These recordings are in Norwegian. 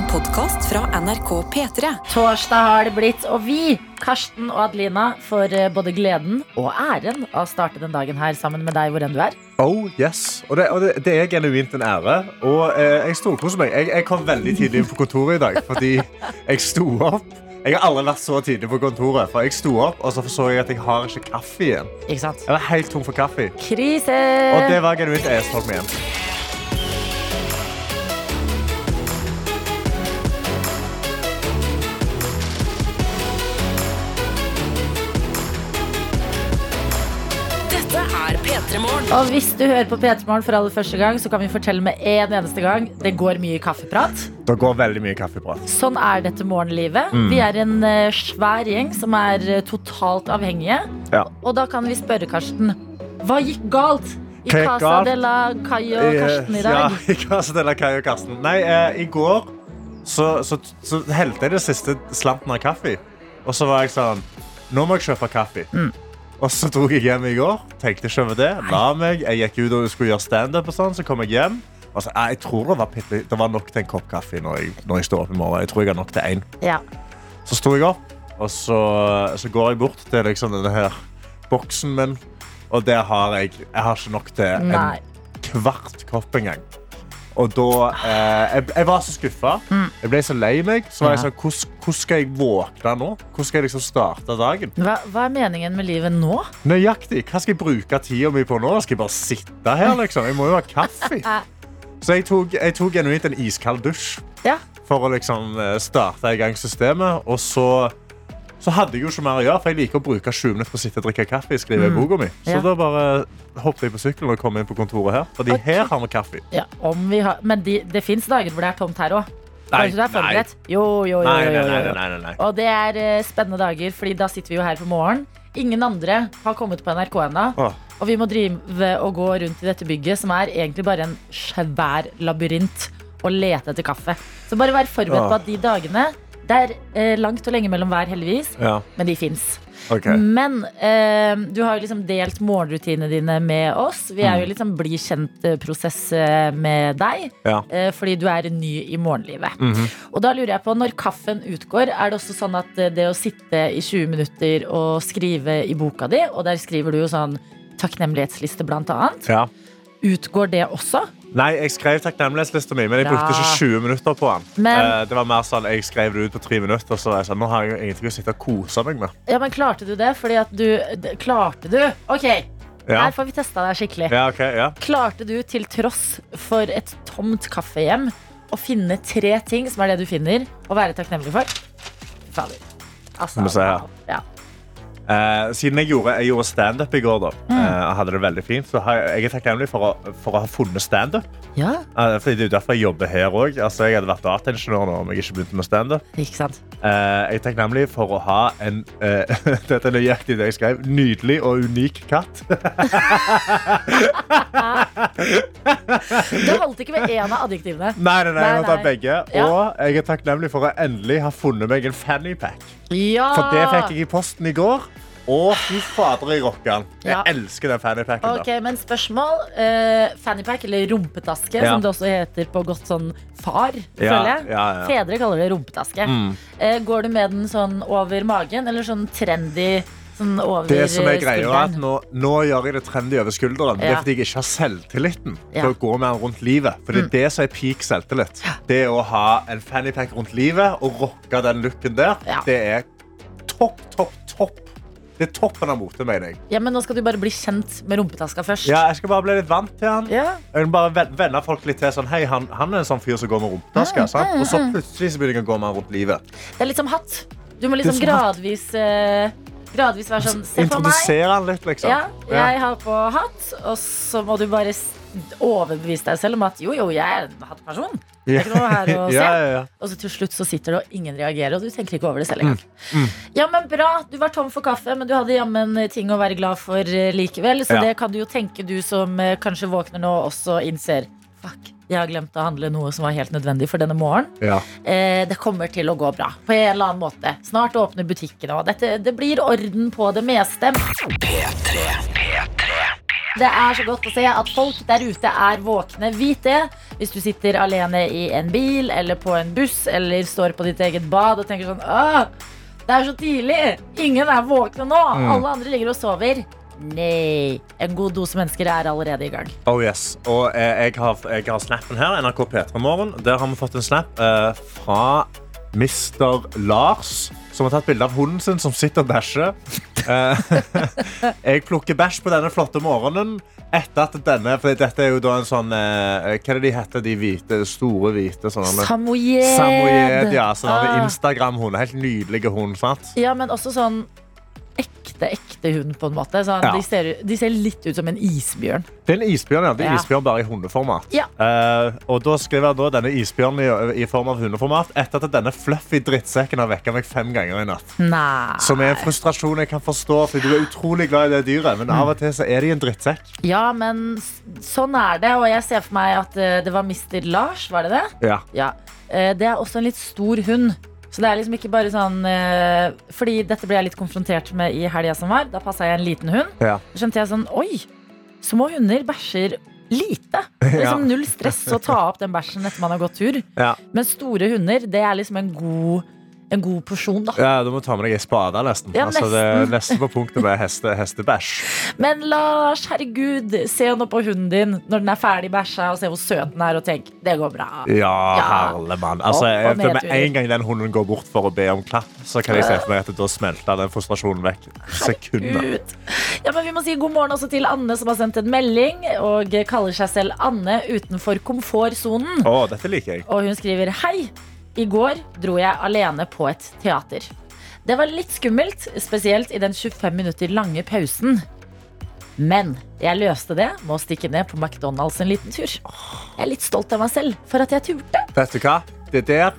En podkast fra NRK P3. Torsdag har det blitt, og vi, Karsten og Adelina, får eh, både gleden og æren av å starte den dagen her sammen med deg hvor enn du er. Oh, yes. Og det, og det, det er genuint en ære. Og eh, jeg storkoser meg. Jeg, jeg kom veldig tidlig inn på kontoret i dag fordi jeg sto opp. Jeg har aldri vært så tidlig på kontoret. For jeg sto opp, og så så jeg at jeg har ikke kaffe igjen. Ikke sant? Jeg var helt tom for kaffe. Krise! Og det var genuint æresfolk med Og hvis du hører på P3 Morgen for aller første gang, så kan vi fortelle med en eneste gang det går mye kaffeprat. Det går veldig mye kaffeprat. Sånn er dette morgenlivet. Vi er en eh, svær gjeng som er eh, totalt avhengige. Ja. Og da kan vi spørre Karsten hva gikk galt i Hva Casa galt? de la Kai og Karsten i dag? Ja, i Casa de la Kai og Karsten. Nei, eh, i går så, så, så helte jeg det siste slanten av kaffe. Og så var jeg sånn Nå må jeg kjøpe kaffe. Mm. Og så dro jeg hjem i går. Tenkte ikke over det. La meg. Jeg gikk ut og skulle gjøre standup. og sånn, Så kom jeg hjem. Og så, jeg tror det var, pitte, det var nok til en kopp kaffe når jeg, når jeg står opp i morgen. Jeg tror jeg har nok til én. Ja. Så sto jeg opp, og så, så går jeg bort til liksom denne her boksen min. Og det har jeg Jeg har ikke nok til en Nei. kvart kopp engang. Og da eh, jeg, jeg var så skuffa. Jeg ble så lei meg. Så var jeg Mm. Sånn, hvordan, hvordan skal jeg våkne nå? Hvordan skal jeg liksom starte dagen? Hva, hva er meningen med livet nå? Nøyaktig. Hva skal jeg bruke tida mi på nå? Skal jeg bare sitte her? liksom? Jeg må jo ha kaffe. Så jeg tok, jeg tok genuint en iskald dusj Ja. for å liksom eh, starte i gang systemet. Og så, så hadde jeg jo ikke mer å gjøre, for jeg liker å bruke 20 minutter på å sitte og drikke kaffe. skrive mm. boka mi. Så. Ja. da bare hoppet jeg på sykkelen og kom inn på kontoret her. Fordi okay. her har vi kaffe. Ja, om vi har, men de, det fins dager hvor det er tomt her òg. Nei, Kanskje du? Jo, jo, jo. Nei, jo, jo, jo. nei. Og det er uh, spennende dager, Fordi da sitter vi jo her på morgen. Ingen andre har kommet på NRK ennå. Og vi må drive og gå rundt i dette bygget, som er egentlig bare en svær labyrint, og lete etter kaffe. Så bare vær forberedt på at de dagene Det er eh, langt og lenge mellom hver, heldigvis, Ja, men de fins. ok. Men eh, du har jo liksom delt morgenrutinene dine med oss. Vi er jo litt sånn bli kjent-prosess med deg. Ja. eh, Fordi du er ny i morgenlivet. Mhm. Og da lurer jeg på, når kaffen utgår, er det også sånn at eh, det å sitte i 20 minutter og skrive i boka di, og der skriver du jo sånn takknemlighetsliste blant annet, Ja. utgår det også? Nei, jeg skrev takknemlighetslista mi, men jeg brukte ikke 20 minutter på den. Men- Eh, det var mer sånn, Jeg skrev det ut på tre minutter, så jeg sa, nå har jeg jo ingenting å sitte og kose meg med. Ja, men klarte du det? Fordi at du d- Klarte du? Ok, Ja, her får vi testa deg skikkelig. ja ok, ja. Klarte du til tross for et tomt kaffehjem å finne tre ting som er det du finner, å være takknemlig for? Fy Fader. Altså, Må vi se her. Ja. Eh, siden jeg gjorde, jeg gjorde standup i går, da, Mm. eh, og hadde det veldig fint, så har jeg, jeg er takknemlig for å, for å ha funnet standup. Ja, Uh, fordi det er jo derfor jeg jobber her òg. Altså, jeg hadde vært dataingeniør nå om jeg ikke begynte med standup. Eh, jeg er takknemlig for å ha en uh, Dette er nøyaktig det jeg skrev. Nydelig og unik katt. Det holdt ikke med én av adjektivene. Nei, nei, nei, jeg må ta begge. Ja. Og jeg er takknemlig for å endelig ha funnet meg en fannypack. Ja! For det fikk jeg i posten i går. Å, fy fader, jeg rocker den. Jeg Ja. elsker den fannypacken. Ok, men spørsmål. Uh, fannypack, eller rumpetaske, Ja. som det også heter på godt sånn far, Ja, føler jeg. ja, ja. Fedre kaller det rumpetaske. Mm. Eh, går du med den sånn over magen, eller sånn trendy sånn over Det som er eh, greia er at skulderen? nå, nå gjør jeg det trendy over skulderen. Det Ja. er fordi jeg ikke har selvtilliten Ja. Mm. til å gå med den rundt livet. For det er det som er peak selvtillit. Det å ha en fannypack rundt livet og rocke den looken der, Ja. det er topp, topp, topp. Det er toppen av mote, mener jeg. Ja, men nå skal du bare bli kjent med rumpetaska først. Ja, jeg skal bare bli litt vant til han. Ja. Jeg vil bare ven- venne folk litt til sånn, hei, han, han er en sånn fyr som går med rumpetaske. sant? Og så plutselig så begynner jeg å gå med han rundt livet. Det er litt som hatt. Du må Det liksom er som hatt. gradvis eh, Gradvis være sånn Se på meg. Introdusere han litt, liksom. Ja, jeg har på hatt, og så må du bare s- overbevise deg selv om at jo, jo, jeg er en hattperson. Det er ikke noe her å se. Ja, ja, ja. Og så til slutt så sitter du, og ingen reagerer, og du tenker ikke over det selv Mm. Mm. Ja, men bra. Du var tom for kaffe, men du hadde jammen ting å være glad for eh, likevel. Så Ja. det kan du jo tenke, du som eh, kanskje våkner nå og også innser Fuck, jeg har glemt å handle noe som var helt nødvendig for denne morgenen. Ja. Eh, det kommer til å gå bra. På en eller annen måte. Snart åpner butikkene, og dette, det blir orden på det meste. Det er så godt å se at folk der ute er våkne. Vit det. Hvis du sitter alene i en bil eller på en buss eller står på ditt eget bad og tenker sånn Åh, det er så tidlig! Ingen er våkne nå! Mm. Alle andre ligger og sover. Nei. En god dose mennesker er allerede i gang. Oh yes, og eh, jeg, har, jeg har snappen her, NRK P3 Morgen. Der har vi fått en snap eh, fra Mr. Lars, som har tatt bilde av hunden sin som sitter og bæsjer. Eh, jeg plukker bæsj på denne flotte morgenen etter at denne For dette er jo da en sånn eh, Hva er det de heter, de hvite, store hvite sånne Samoyed. Samoyed, ja. Sånn Ah. Instagram-hund. Helt nydelige hund, sant? Ja, men også sånn ekte, ekte hund, på en måte. Så Ja. de, ser, de ser litt ut som en isbjørn. Det er en isbjørn, ja. Det er Ja. isbjørn bare i hundeformat. Ja. Uh, og da skriver jeg da denne isbjørnen i, i form av hundeformat etter at denne fluffy drittsekken har vekka meg fem ganger i natt. Nei. Som er en frustrasjon jeg kan forstå, for du er utrolig glad i det dyret, men av og til så er de en drittsekk. Ja, men sånn er det. Og jeg ser for meg at eh, det var Mr. Lars, var det det? Ja. Ja. Eh, Det er også en litt stor hund. Så det er liksom ikke bare sånn eh, Fordi dette ble jeg litt konfrontert med i helga som var. Da passa jeg en liten hund. Ja. Da skjønte jeg sånn Oi, små hunder bæsjer lite. Det er liksom null stress å ta opp den bæsjen etter man har gått tur. Ja. Men store hunder, det er liksom en god, en god porsjon, da. ja, du må ta med deg ei spade, nesten. Ja, altså, det nesten på punktet med heste, hestebæsj. Men Lars, herregud, se nå på hunden din når den er ferdig bæsja, og se hvor søt den er, og tenk det går bra. Ja, Ja. herle mann. Altså, jeg- med en gang den hunden går bort for å be om klapp, så kan jeg se for meg at da smelter den frustrasjonen vekk. Sekunder. Ja, men Vi må si god morgen også til Anne, som har sendt en melding og kaller seg selv Anne utenfor komfortsonen. Å, dette liker jeg. Og hun skriver Hei, i går dro jeg alene på et teater. Det var litt skummelt, spesielt i den 25 minutter lange pausen. Men jeg løste det med å stikke ned på McDonald's en liten tur. Jeg er litt stolt av meg selv for at jeg turte. Vet du hva? Det der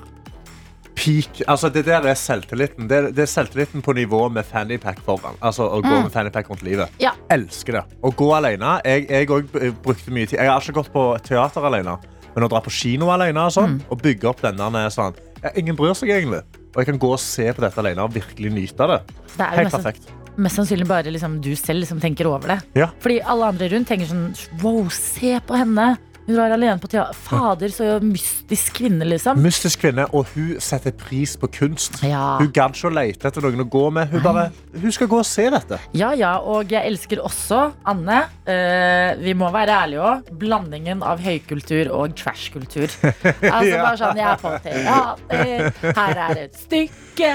peak Altså, det der er selvtilliten. Det, det er selvtilliten på nivå med fannypack foran. Altså å gå med fannypack rundt livet. Ja. Elsker det. Å gå alene. Jeg, jeg brukte mye tid. Jeg har ikke gått på teater alene, men å dra på kino alene og, sånn, og bygge opp denne sånn Ingen bryr seg egentlig. Og jeg kan gå og se på dette alene og virkelig nyte av det. Det Helt mest, perfekt. mest sannsynlig bare liksom du selv som tenker over det. Ja. Fordi alle andre rundt tenker sånn Wow, se på henne. Hun var alene på teater. Fader, så mystisk kvinne, liksom. Mystisk kvinne, og hun setter pris på kunst. Ja. Hun gadd ikke å lete etter noen å gå med. Hun, bare, hun skal gå og se dette. Ja, ja, og jeg elsker også, Anne, eh, vi må være ærlige òg, blandingen av høykultur og trashkultur. Altså bare sånn, jeg er på teater, her er et stykke,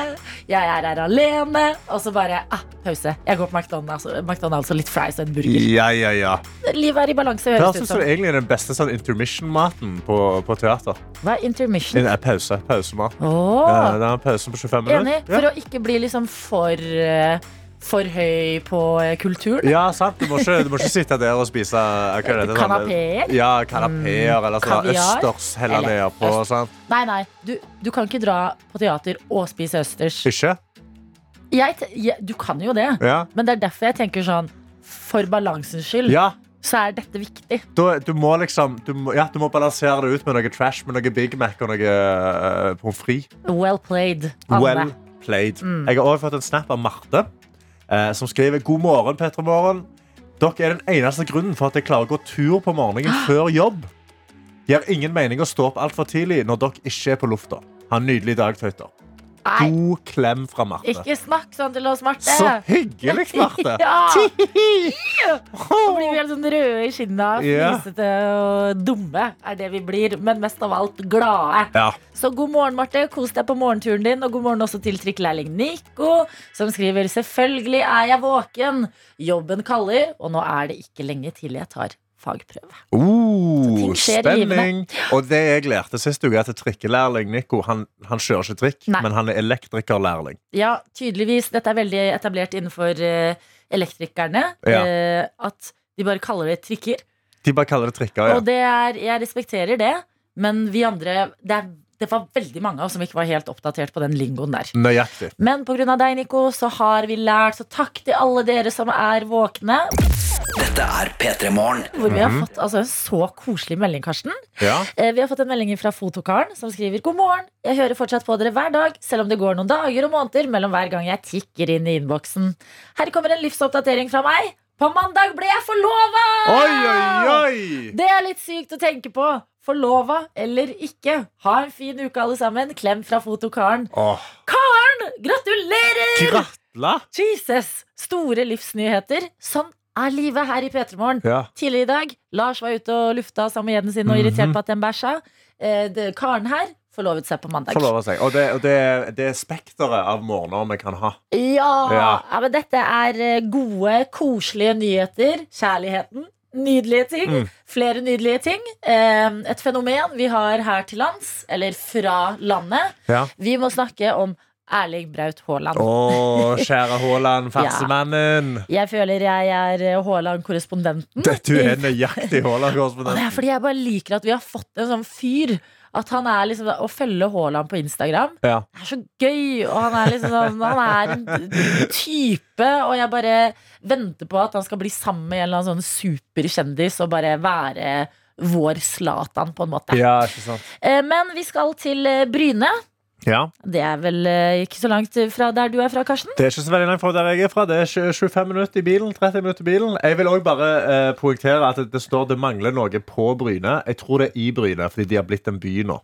jeg er her alene, og så bare, ah, pause. Jeg går på McDonald's, McDonald's og litt fries og en burger. Ja, ja, ja. Livet er i balanse, høres det ut ut som som. egentlig den beste sånn intermission-maten på, på teater. Hva er intermission? En pause. Pausemat. Eh, Det er en pause på 25 minutter. enig, For for å ikke bli liksom for, eh, for høy på eh, kulturen. Ja, sant. Du må ikke, du må ikke sitte der og spise eh, er sånn- Kanapeer? Ja, kanapeer eller sånn østers heller Eller nedpå. øst- Sant? Nei, nei, du, du kan ikke dra på teater og spise østers. Ikke? Jeg, jeg, du kan jo det, Ja. men det er derfor jeg tenker sånn For balansens skyld ja. Så er dette viktig. Du, du må liksom du må, ja, du må balansere det ut med noe trash, med noe Big Mac og noe uh, pommes frites. Well played, Anne. Well played. Mm. Jeg har også fått en snap av Marte, eh, som skriver God morgen, Petra Morgen. Dere er den eneste grunnen for at jeg klarer å gå tur på morgenen før jobb. Det gir ingen mening å stå opp altfor tidlig når dere ikke er på lufta. Ha en nydelig dag, tøyter. Nei, God klem fra Marte. ikke snakk sånn til oss, Marte. Så hyggelig, Marte. ja, Så blir vi helt sånn røde i kinna, Fisete fnisete og dumme er det vi blir. Men mest av alt glade. Ja. Så god morgen, Marte. Kos deg på morgenturen din. Og god morgen også til trikkelærling Nico, som skriver Selvfølgelig er jeg våken. Jobben kaller, og nå er det ikke lenge til jeg tar fagprøve. Oh, spenning. Og det jeg lærte sist uke, at trikkelærling Nico han, han kjører ikke trikk, Nei. men han er elektrikerlærling. Ja, tydeligvis. Dette er veldig etablert innenfor uh, elektrikerne. Ja. Uh, at de bare kaller det trikker. De bare kaller det trikker. Ja. Og det er, jeg respekterer det, men vi andre det, er, det var veldig mange av oss som ikke var helt oppdatert på den lingoen der. Nøyaktig. Men pga. deg, Nico, så har vi lært, så takk til alle dere som er våkne. Dette er P3 Morgen. Hvor vi har Mhm. fått altså, en så koselig melding, Karsten. Ja. Eh, Vi har fått en melding fra Fotokaren som skriver God morgen. Jeg hører fortsatt på dere hver dag, selv om det går noen dager og måneder mellom hver gang jeg tikker inn i innboksen. Her kommer en livsoppdatering fra meg. På mandag ble jeg forlova! Oi, oi, oi! Det er litt sykt å tenke på. Forlova eller ikke. Ha en fin uke, alle sammen. Klem fra fotokaren. Åh, Gratulerer! Gratla! Jesus! Store livsnyheter. Sånn er livet her i P3 Morgen. Ja. Tidligere i dag, Lars var ute og lufta sammen med gjetten sin og irritert på at den bæsja. Eh, det- Karen her forlovet seg på mandag. Forlovet seg. Og det, og det, det er spekteret av morgener vi kan ha. Ja, Ja. ja, men dette er eh, gode, koselige nyheter. Kjærligheten. Nydelige ting. Mm. Flere nydelige ting. Eh, et fenomen vi har her til lands, eller fra landet. Ja. Vi må snakke om Erling Braut Haaland. Å, kjære Haaland, farsemannen. Jeg føler jeg er eh, Haaland-korrespondenten. Du er nøyaktig Og det er Haaland-korrespondent. fordi jeg bare liker at vi har fått en sånn fyr. At han er liksom Å følge Haaland på Instagram Ja. Det er så gøy. Og han er liksom sånn Han er en type, og jeg bare venter på at han skal bli sammen med en eller annen sånn superkjendis og bare være vår Zlatan, på en måte. ja. Eh, Men vi skal til eh, Bryne. Ja. Det er vel eh, ikke så langt fra der du er fra, Karsten? Det er ikke så veldig langt fra der jeg er fra. Det er tjue- 25 minutter i bilen. 30 minutter i bilen. Jeg vil også bare eh, poengtere at det, det står det mangler noe på Bryne. Jeg tror det er i Bryne, fordi de har blitt en by nå.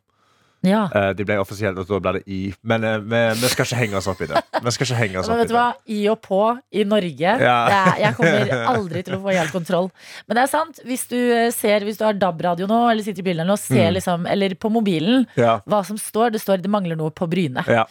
Ja. Eh, de ble offisielt, og da ble det i. Men eh, vi, vi skal ikke henge oss opp i det. Vi skal ikke henge oss Men opp vet i du hva? I og på i Norge. Ja. Er, jeg kommer aldri til å få helt kontroll. Men det er sant. Hvis du eh, ser Hvis du har DAB-radio nå, eller sitter i bilen og ser Mm. liksom, eller på mobilen Ja. hva som står. Det står det mangler noe på Bryne. Ja.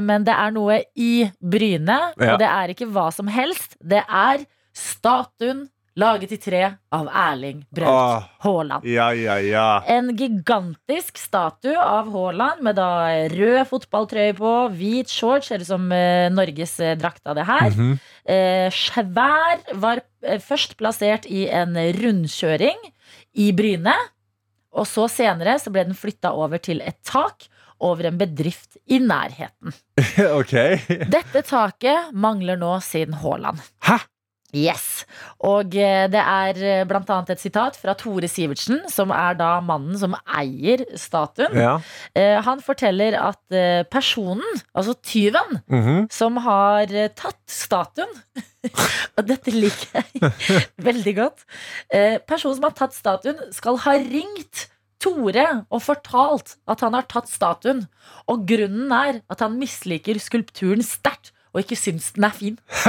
Men det er noe i Bryne, og det er ikke hva som helst. Det er statuen laget i tre av Erling Braut Åh. Haaland. ja, ja, ja. En gigantisk statue av Haaland med da rød fotballtrøye på, hvit shorts, ser ut som eh, Norges eh, drakt av det her. Mhm. eh, svær var eh, først plassert i en rundkjøring i Bryne. Og så senere så ble den flytta over til et tak over en bedrift i nærheten. OK. Dette taket mangler nå sin Haaland. Hæ? Yes. Og eh, det er eh, blant annet et sitat fra Tore Sivertsen, som er da mannen som eier statuen. Ja. Eh, Han forteller at personen, altså tyven, Mhm. som har tatt statuen Og dette liker jeg veldig godt. Personen som har tatt statuen, skal ha ringt Tore og fortalt at han har tatt statuen. Og grunnen er at han misliker skulpturen sterkt og ikke syns den er fin.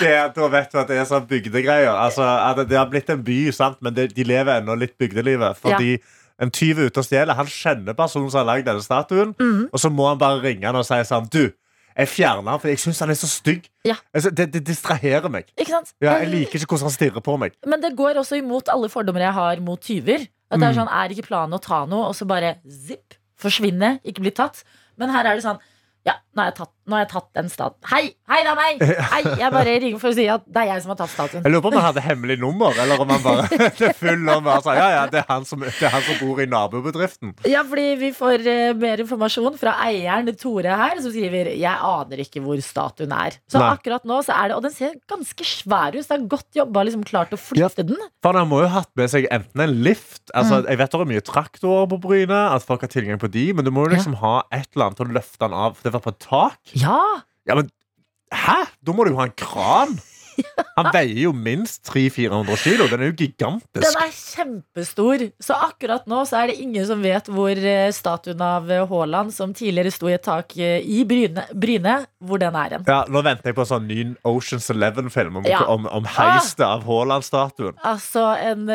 det, da vet du at det er sånn bygdegreier. Altså, det har blitt en by, sant? men det, de lever ennå litt bygdelivet. Fordi en tyv ute og stjeler. Han kjenner personen som har lagd denne statuen, Mhm. og så må han bare ringe han og si sånn Du, jeg fjerner han, for jeg syns han er så stygg. Ja. Altså, det, det distraherer meg. Ja, jeg liker ikke hvordan han stirrer på meg. Men det går også imot alle fordommer jeg har mot tyver. At det er sånn, er ikke planen å ta noe, og så bare zipp, forsvinne, ikke bli tatt. Men her er det sånn ja, nå har jeg tatt, nå har jeg tatt den statuen. Hei, hei, det er meg! Hei, jeg bare ringer for å si at det er jeg som har tatt statuen. Jeg lurer på om han hadde hemmelig nummer, eller om han bare det er full om bare sa, ja, ja, det er, han som, det er han som bor i nabobedriften. Ja, fordi vi får uh, mer informasjon fra eieren Tore her, som skriver Jeg aner ikke hvor statuen er. Så Nei. akkurat nå så er det Og den ser ganske svær ut, så det er godt jobba liksom klart å flytte den. For Han må jo ha hatt med seg enten en lift altså, Jeg vet det er mye traktorer på Bryne, at folk har tilgang på de, men du må jo liksom ha et eller annet til å løfte den av. For det var på et tak. Ja! Ja, men Hæ? Da må du jo ha en kran! Han veier jo minst 300-400 kilo. Den er jo gigantisk. Den er kjempestor. Så akkurat nå så er det ingen som vet hvor eh, statuen av eh, Haaland, som tidligere sto i et tak eh, i Bryne, Bryne hvor den er hen. Ja, Nå venter jeg på en sånn ny Oceans Eleven-film om, Ja. om, om heistet av Haaland-statuen. Altså en,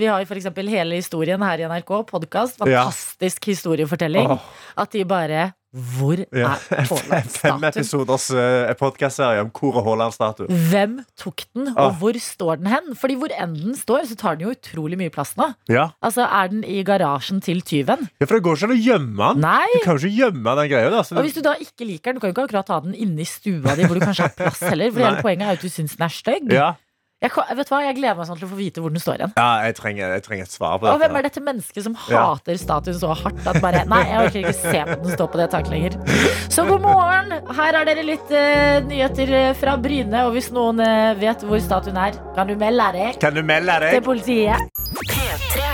Vi har jo eksempel hele historien her i NRK, podkast. Ja. Fantastisk historiefortelling. Oh. At de bare Hvor Ja. er Fem Haaland-statuen? episoders uh, podkastserie om hvor er Haaland-statuen. Hvem tok den, og ah. hvor står den hen? Fordi hvor enn den står, så tar den jo utrolig mye plass nå. Ja. Altså, Er den i garasjen til tyven? ja, For det går ikke an å gjemme den. Nei! Du kan jo ikke gjemme den greia. Da. Så Og hvis du da ikke liker den, du kan jo ikke akkurat ha den inne i stua di, hvor du kanskje har plass heller. For hele poenget er jo at du syns den er stygg. ja. Jeg, vet du hva, jeg gleder meg sånn til å få vite hvor den står igjen. ja, jeg trenger, jeg trenger et svar på Og dette. hvem er dette mennesket som Ja. hater statuen så hardt at bare Nei, jeg orker ikke se på den stå på det taket lenger. Så god morgen! Her er dere litt uh, nyheter eh, fra Bryne. Og hvis noen uh, vet hvor statuen er, kan du melde deg Kan du melde til politiet. P3.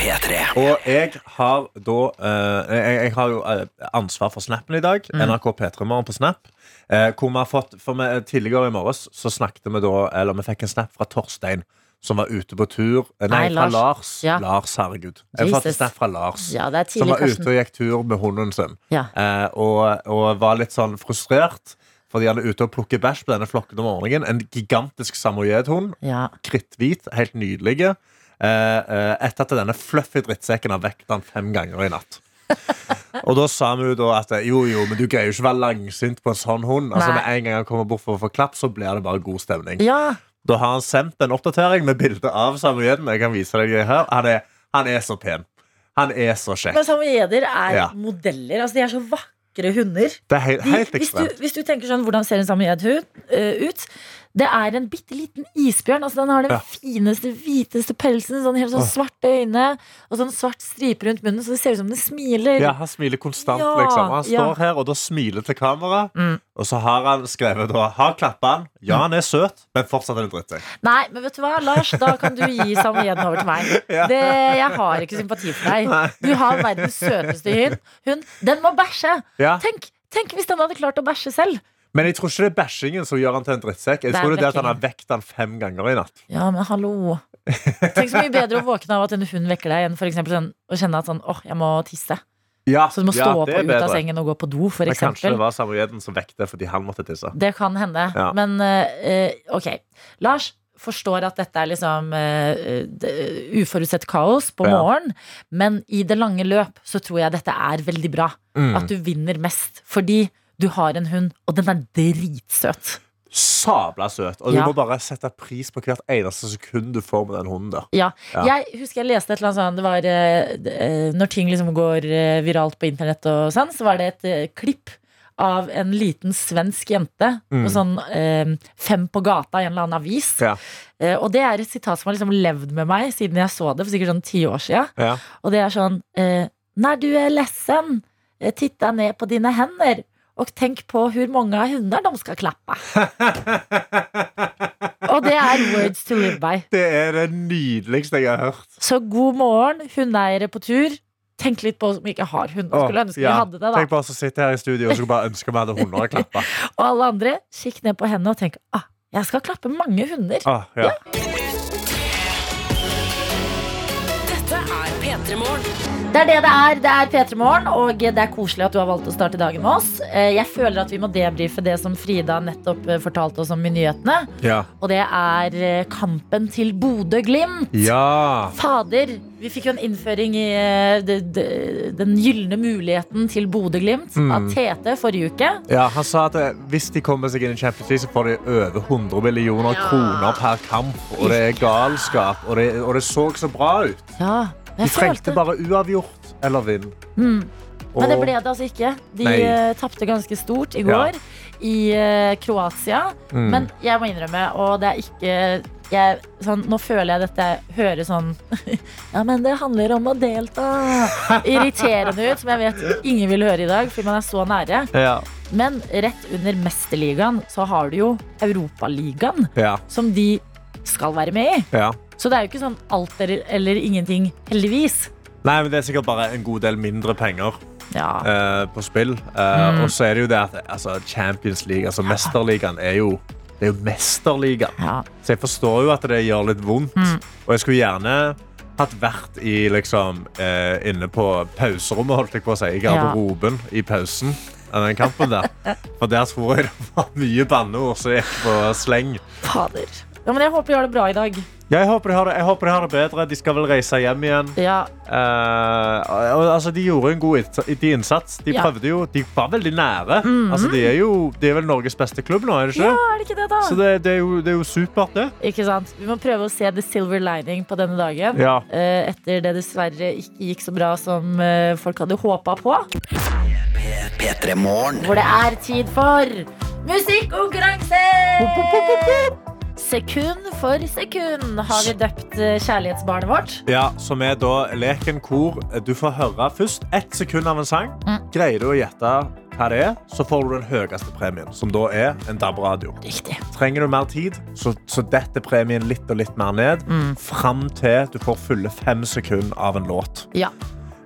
Og jeg har da eh, jeg, jeg har jo eh, ansvar for Snappen i dag. NRK P3 Morgen på Snap. Eh, hvor vi har fått, for vi, Tidligere i morges så snakket vi da Eller vi fikk en snap fra Torstein. Som var ute på tur eh, Nei, Nei, fra Lars. Lars. Ja. Lars, herregud. Jeg fikk en Jesus. snap fra Lars. Ja, det er Som tidlig, var ute Karsten. og gikk tur med hunden sin. Ja. Eh, og, og var litt sånn frustrert. Fordi han er ute og plukker bæsj på denne flokken om morgenen. En gigantisk samoyedhund. Ja. Kritthvit, helt nydelige. Eh, eh, etter at denne fluffy drittsekken har vekt han fem ganger i natt. Og da sa vi jo da at jo, jo, men du greier jo ikke å være langsynt på en sånn hund. Altså Med en gang han kommer bort for å få klapp, så blir det bare god stemning. ja. Da har han sendt en oppdatering med bilde av samoyeden. Jeg kan vise deg det her. Han er, han er så pen. Han er så kjekk. Men samoyeder er Ja. modeller. Altså, de er så vakre hunder. Det er helt, De, hvis, du, hvis du tenker sånn, hvordan ser en samoyed eh, ut? Det er en bitte liten isbjørn. Altså, den har den Ja. fineste, hviteste pelsen. Sånn helt sånn svarte øyne og sånn svart stripe rundt munnen, så det ser ut som den smiler. Ja, Han smiler konstant. Ja, liksom Han ja. står her og da smiler til kamera. Mm. Og så har han skrevet da Har klappa han. Ja, han er søt, men fortsatt er det drittsekk. Nei, men vet du hva, Lars, da kan du gi samvittigheten over til meg. Det, jeg har ikke sympati for deg. Du har verdens søteste hund. hund. Den må bæsje! Ja. Tenk, tenk hvis den hadde klart å bæsje selv. Men jeg tror ikke det er bæsjingen som gjør han til en drittsekk. Jeg tror det er det at han har vekt han fem ganger i natt. Ja, men hallo. Tenk så mye bedre å våkne av at en hund vekker deg, enn for eksempel sånn, å kjenne at sånn, åh, jeg må tisse. Ja, Så du må stå ja, opp og ut av sengen og gå på do, for Men kanskje det var samoyeden som vekte fordi han måtte tisse. Det kan hende. Ja. Men eh, ok. Lars forstår at dette er liksom uh, uforutsett kaos på morgenen, men i det lange løp så tror jeg dette er veldig bra. Mm. At du vinner mest. Fordi du har en hund, og den er dritsøt. Sabla søt. Og Ja. du må bare sette pris på hvert eneste sekund du får med den hunden der. Ja. Ja. Jeg husker jeg leste et eller annet sånn Det var eh, Når ting liksom går eh, viralt på internett og sånn, så var det et eh, klipp av en liten svensk jente Mm. sånn eh, Fem på gata i en eller annen avis. Ja. Eh, og det er et sitat som har liksom levd med meg siden jeg så det for sikkert sånn ti år siden. Ja. Og det er sånn eh, Når du er lessen, titta ned på dine hender. Og tenk på hvor mange hunder de skal klappe. og det er words to live by. Det er det nydeligste jeg har hørt. Så god morgen, hundeeiere på tur. Tenk litt på om vi ikke har hunder. Skulle ønske vi hadde det, da. Tenk på oss som sitter her i studio og skulle bare ønske vi hadde hunder å klappe. Og alle andre, kikk ned på hendene og tenk ah, jeg skal klappe mange hunder. Ah, ja. Dette Det er det det er. Det er P3 Morgen, og det er koselig at du har valgt å starte dagen med oss. Eh, Jeg føler at vi må debrife det som Frida nettopp eh, fortalte oss om i nyhetene. Ja. Og det er eh, kampen til Bodø-Glimt. ja. Fader, vi fikk jo en innføring i den gylne muligheten til Bodø-Glimt Mm. av Tete forrige uke. Ja, Han sa at hvis de kommer seg inn i Champions League, så får de over 100 millioner Ja. kroner per kamp. Og det er galskap. Og det, og det så så bra ut. Ja, De trengte bare uavgjort eller vinn. mm. Og- Men det ble det altså ikke. De Nei. uh, tapte ganske stort i Ja. går i eh, Kroatia. Mm. Men jeg må innrømme, og det er ikke jeg, sånn, Nå føler jeg dette høres sånn Ja, men det handler om å delta. Irriterende ut, som jeg vet ingen vil høre i dag, fordi man er så nære. ja. Men rett under Mesterligaen så har du jo Europaligaen, Ja. som de skal være med i. ja. Så det er jo ikke sånn alt eller, eller ingenting, heldigvis. Nei, men Det er sikkert bare en god del mindre penger Ja. Uh, på spill. Uh, Mm. Og så er det jo det at altså, Champions League, altså Mesterligaen, er jo det er jo Mesterligaen. ja. Så jeg forstår jo at det gjør litt vondt. Mm. Og jeg skulle gjerne hatt vært i, liksom, uh, inne på pauserommet, holdt jeg på å si. I garderoben i pausen av den kampen der. For der tror jeg det var mye banneord som gikk på sleng. Fader. Ja, men jeg håper vi har det bra i dag. Jeg, håper de har det, jeg håper de har det bedre. De skal vel reise hjem igjen. Ja, Uh, og, altså, de gjorde en god innsats. De Ja. prøvde jo, de var veldig nære. altså, de, er jo, de er vel Norges beste klubb nå, er det ikke? ja er det ikke det, da? Så det, det, er jo, det er jo supert, det. Ikke sant? Vi må prøve å se the silver lining på denne dagen. Ja. Uh, Etter det dessverre ikke gikk så bra som uh, folk hadde håpa på. P3 Hvor det er tid for musikkonkurranse! Sekund for sekund har vi døpt eh, kjærlighetsbarnet vårt. Ja, Som er da leken hvor du får høre først ett sekund av en sang. Mm. Greier du å gjette hva det er, så får du den høyeste premien, som da er en DAB-radio. Riktig. Trenger du mer tid, så, så detter premien litt og litt mer ned, fram til du får fulle fem sekunder av en låt. Ja,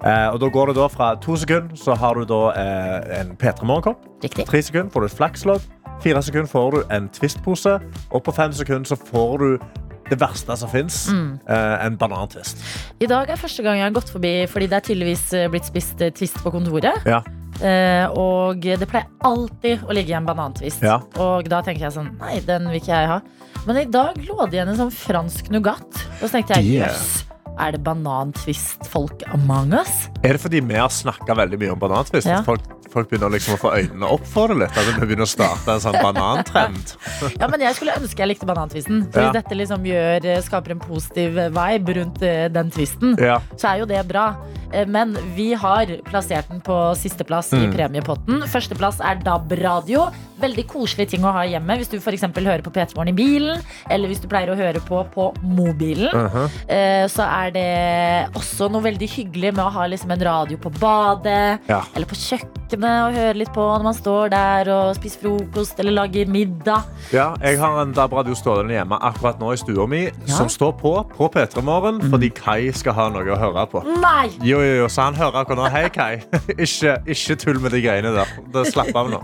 Eh, og da går det da fra to sekunder, så har du da eh, en P3 Morgenkopp. Tre sekunder får du et flakslodd. Fire sekunder får du en Twist-pose. Og på fem sekunder så får du det verste som fins. Eh, en banantvist. I dag er første gang jeg har gått forbi, fordi det er tydeligvis eh, blitt spist eh, twist på kontoret. Ja. Eh, og det pleier alltid å ligge igjen banantvist. Ja. Og da tenker jeg sånn, nei, den vil ikke jeg ha. Men i dag lå det igjen en sånn fransk nougat. Og så tenkte jeg, Yeah. jøss, er det banantvist-folk among us? Er det fordi vi har snakka veldig mye om banantvist? Ja. Folk, folk begynner liksom å få øynene opp for det litt? At vi begynner å starte en sånn banantrend? Ja, men jeg skulle ønske jeg likte banantvisten. For Ja. hvis dette liksom gjør, eh, skaper en positiv vibe rundt eh, den tvisten, Ja. så er jo det bra. Eh, Men vi har plassert den på sisteplass i Mm. premiepotten. Førsteplass er DAB-radio. Veldig koselig ting å ha hjemme hvis du f.eks. hører på P3 Morgen i bilen, eller hvis du pleier å høre på på mobilen. Uh -huh. Så er det også noe veldig hyggelig med å ha liksom en radio på badet, Ja. eller på kjøkkenet og høre litt på når man står der og spiser frokost eller lager middag. Ja, jeg har en DAB-radio stående hjemme akkurat nå i stua mi, Ja. som står på på P3 Morgen fordi Kai skal ha noe å høre på. Nei! Jo, jo, jo, så han hører akkurat nå. Hei, Kai. ikke, ikke tull med de greiene der. Det Slapp av nå.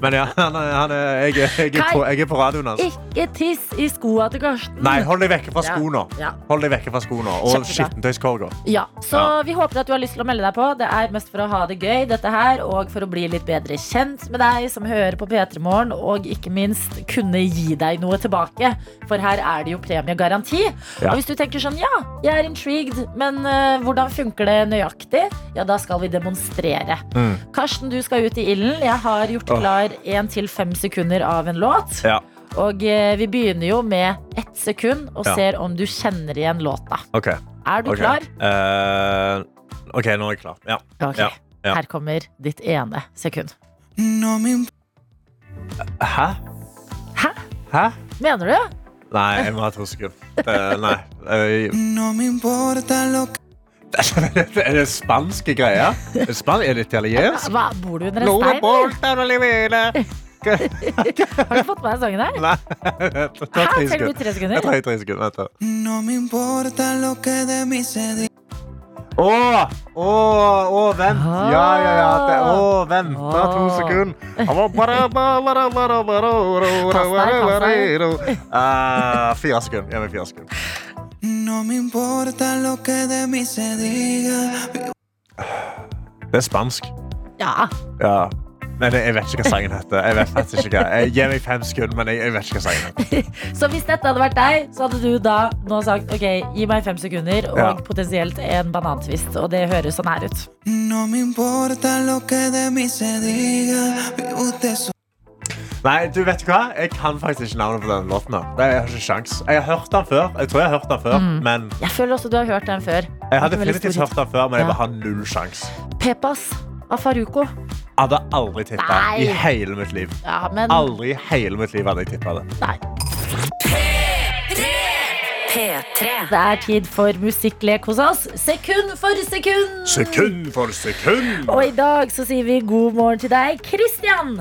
Men ja, han han jeg, er- jeg, er på, jeg er på radioen hans. Ikke tiss i skoa til Karsten. Nei, hold deg vekke fra skoene. sko nå. Ja. Hold deg vekke fra sko nå. Og skittentøyskorga. Ja, så Ja. vi håper at du har lyst til å melde deg på. Det er mest for å ha det gøy, dette her, og for å bli litt bedre kjent med deg som hører på P3 Morgen, og ikke minst kunne gi deg noe tilbake. For her er det jo premiegaranti. Ja. Og hvis du tenker sånn, ja, jeg er intrigued, men uh, hvordan funker det nøyaktig? Ja, da skal vi demonstrere. Mm. Karsten, du skal ut i ilden. Jeg har gjort oh. klar én til fem sekunder av en låt. Ja, Og uh, vi begynner jo med ett sekund og Ja. ser om du kjenner igjen låta. Okay. Er du okay. klar? Uh, OK, nå er jeg klar. Ja. Ok, Ja, ja. Her kommer ditt ene sekund. Hæ? Hæ? Hæ? Mener du? Nei, jeg må ha to sekunder. Nei. Er det spanske greier? Er det, span er det italiensk? Hva, bor du under en stein? Har du fått med deg sangen her? Nei. Trenger du tre sekunder. Jeg trenger tre sekunder. Vent da. Å, å, å, vent. Ja, ja, ja. Det, å, vent. Da, to sekunder. Ah, fire sekunder. Gi meg fire sekunder. No me importa lo que de mí se diga. Det er spansk. Ja. Ja. Men jeg vet ikke hva sangen heter. Jeg vet faktisk ikke hva. Jeg, gi meg fem sekunder, men jeg, jeg vet ikke hva sangen heter. Så hvis dette hadde vært deg, så hadde du da nå sagt ok, gi meg fem sekunder og Ja. potensielt en banantvist. Og det høres sånn her ut. No me importa lo que de mí se diga. Vive usted su Nei, du vet hva? Jeg kan faktisk ikke navnet på denne låten. her. Jeg har ikke sjans. Jeg har hørt den før. Jeg tror jeg har hørt den før, men Jeg føler også du har hørt den før. jeg har definitivt hørt den før, men jeg bare har null sjans. Pepas av Faruko. Hadde aldri tippa i hele mitt liv. Ja, men Aldri i hele mitt liv hadde jeg tippa det. nei. P3. Det er tid for musikklek hos oss. Sekund for sekund. Sekund for sekund. Og i dag så sier vi god morgen til deg, Christian.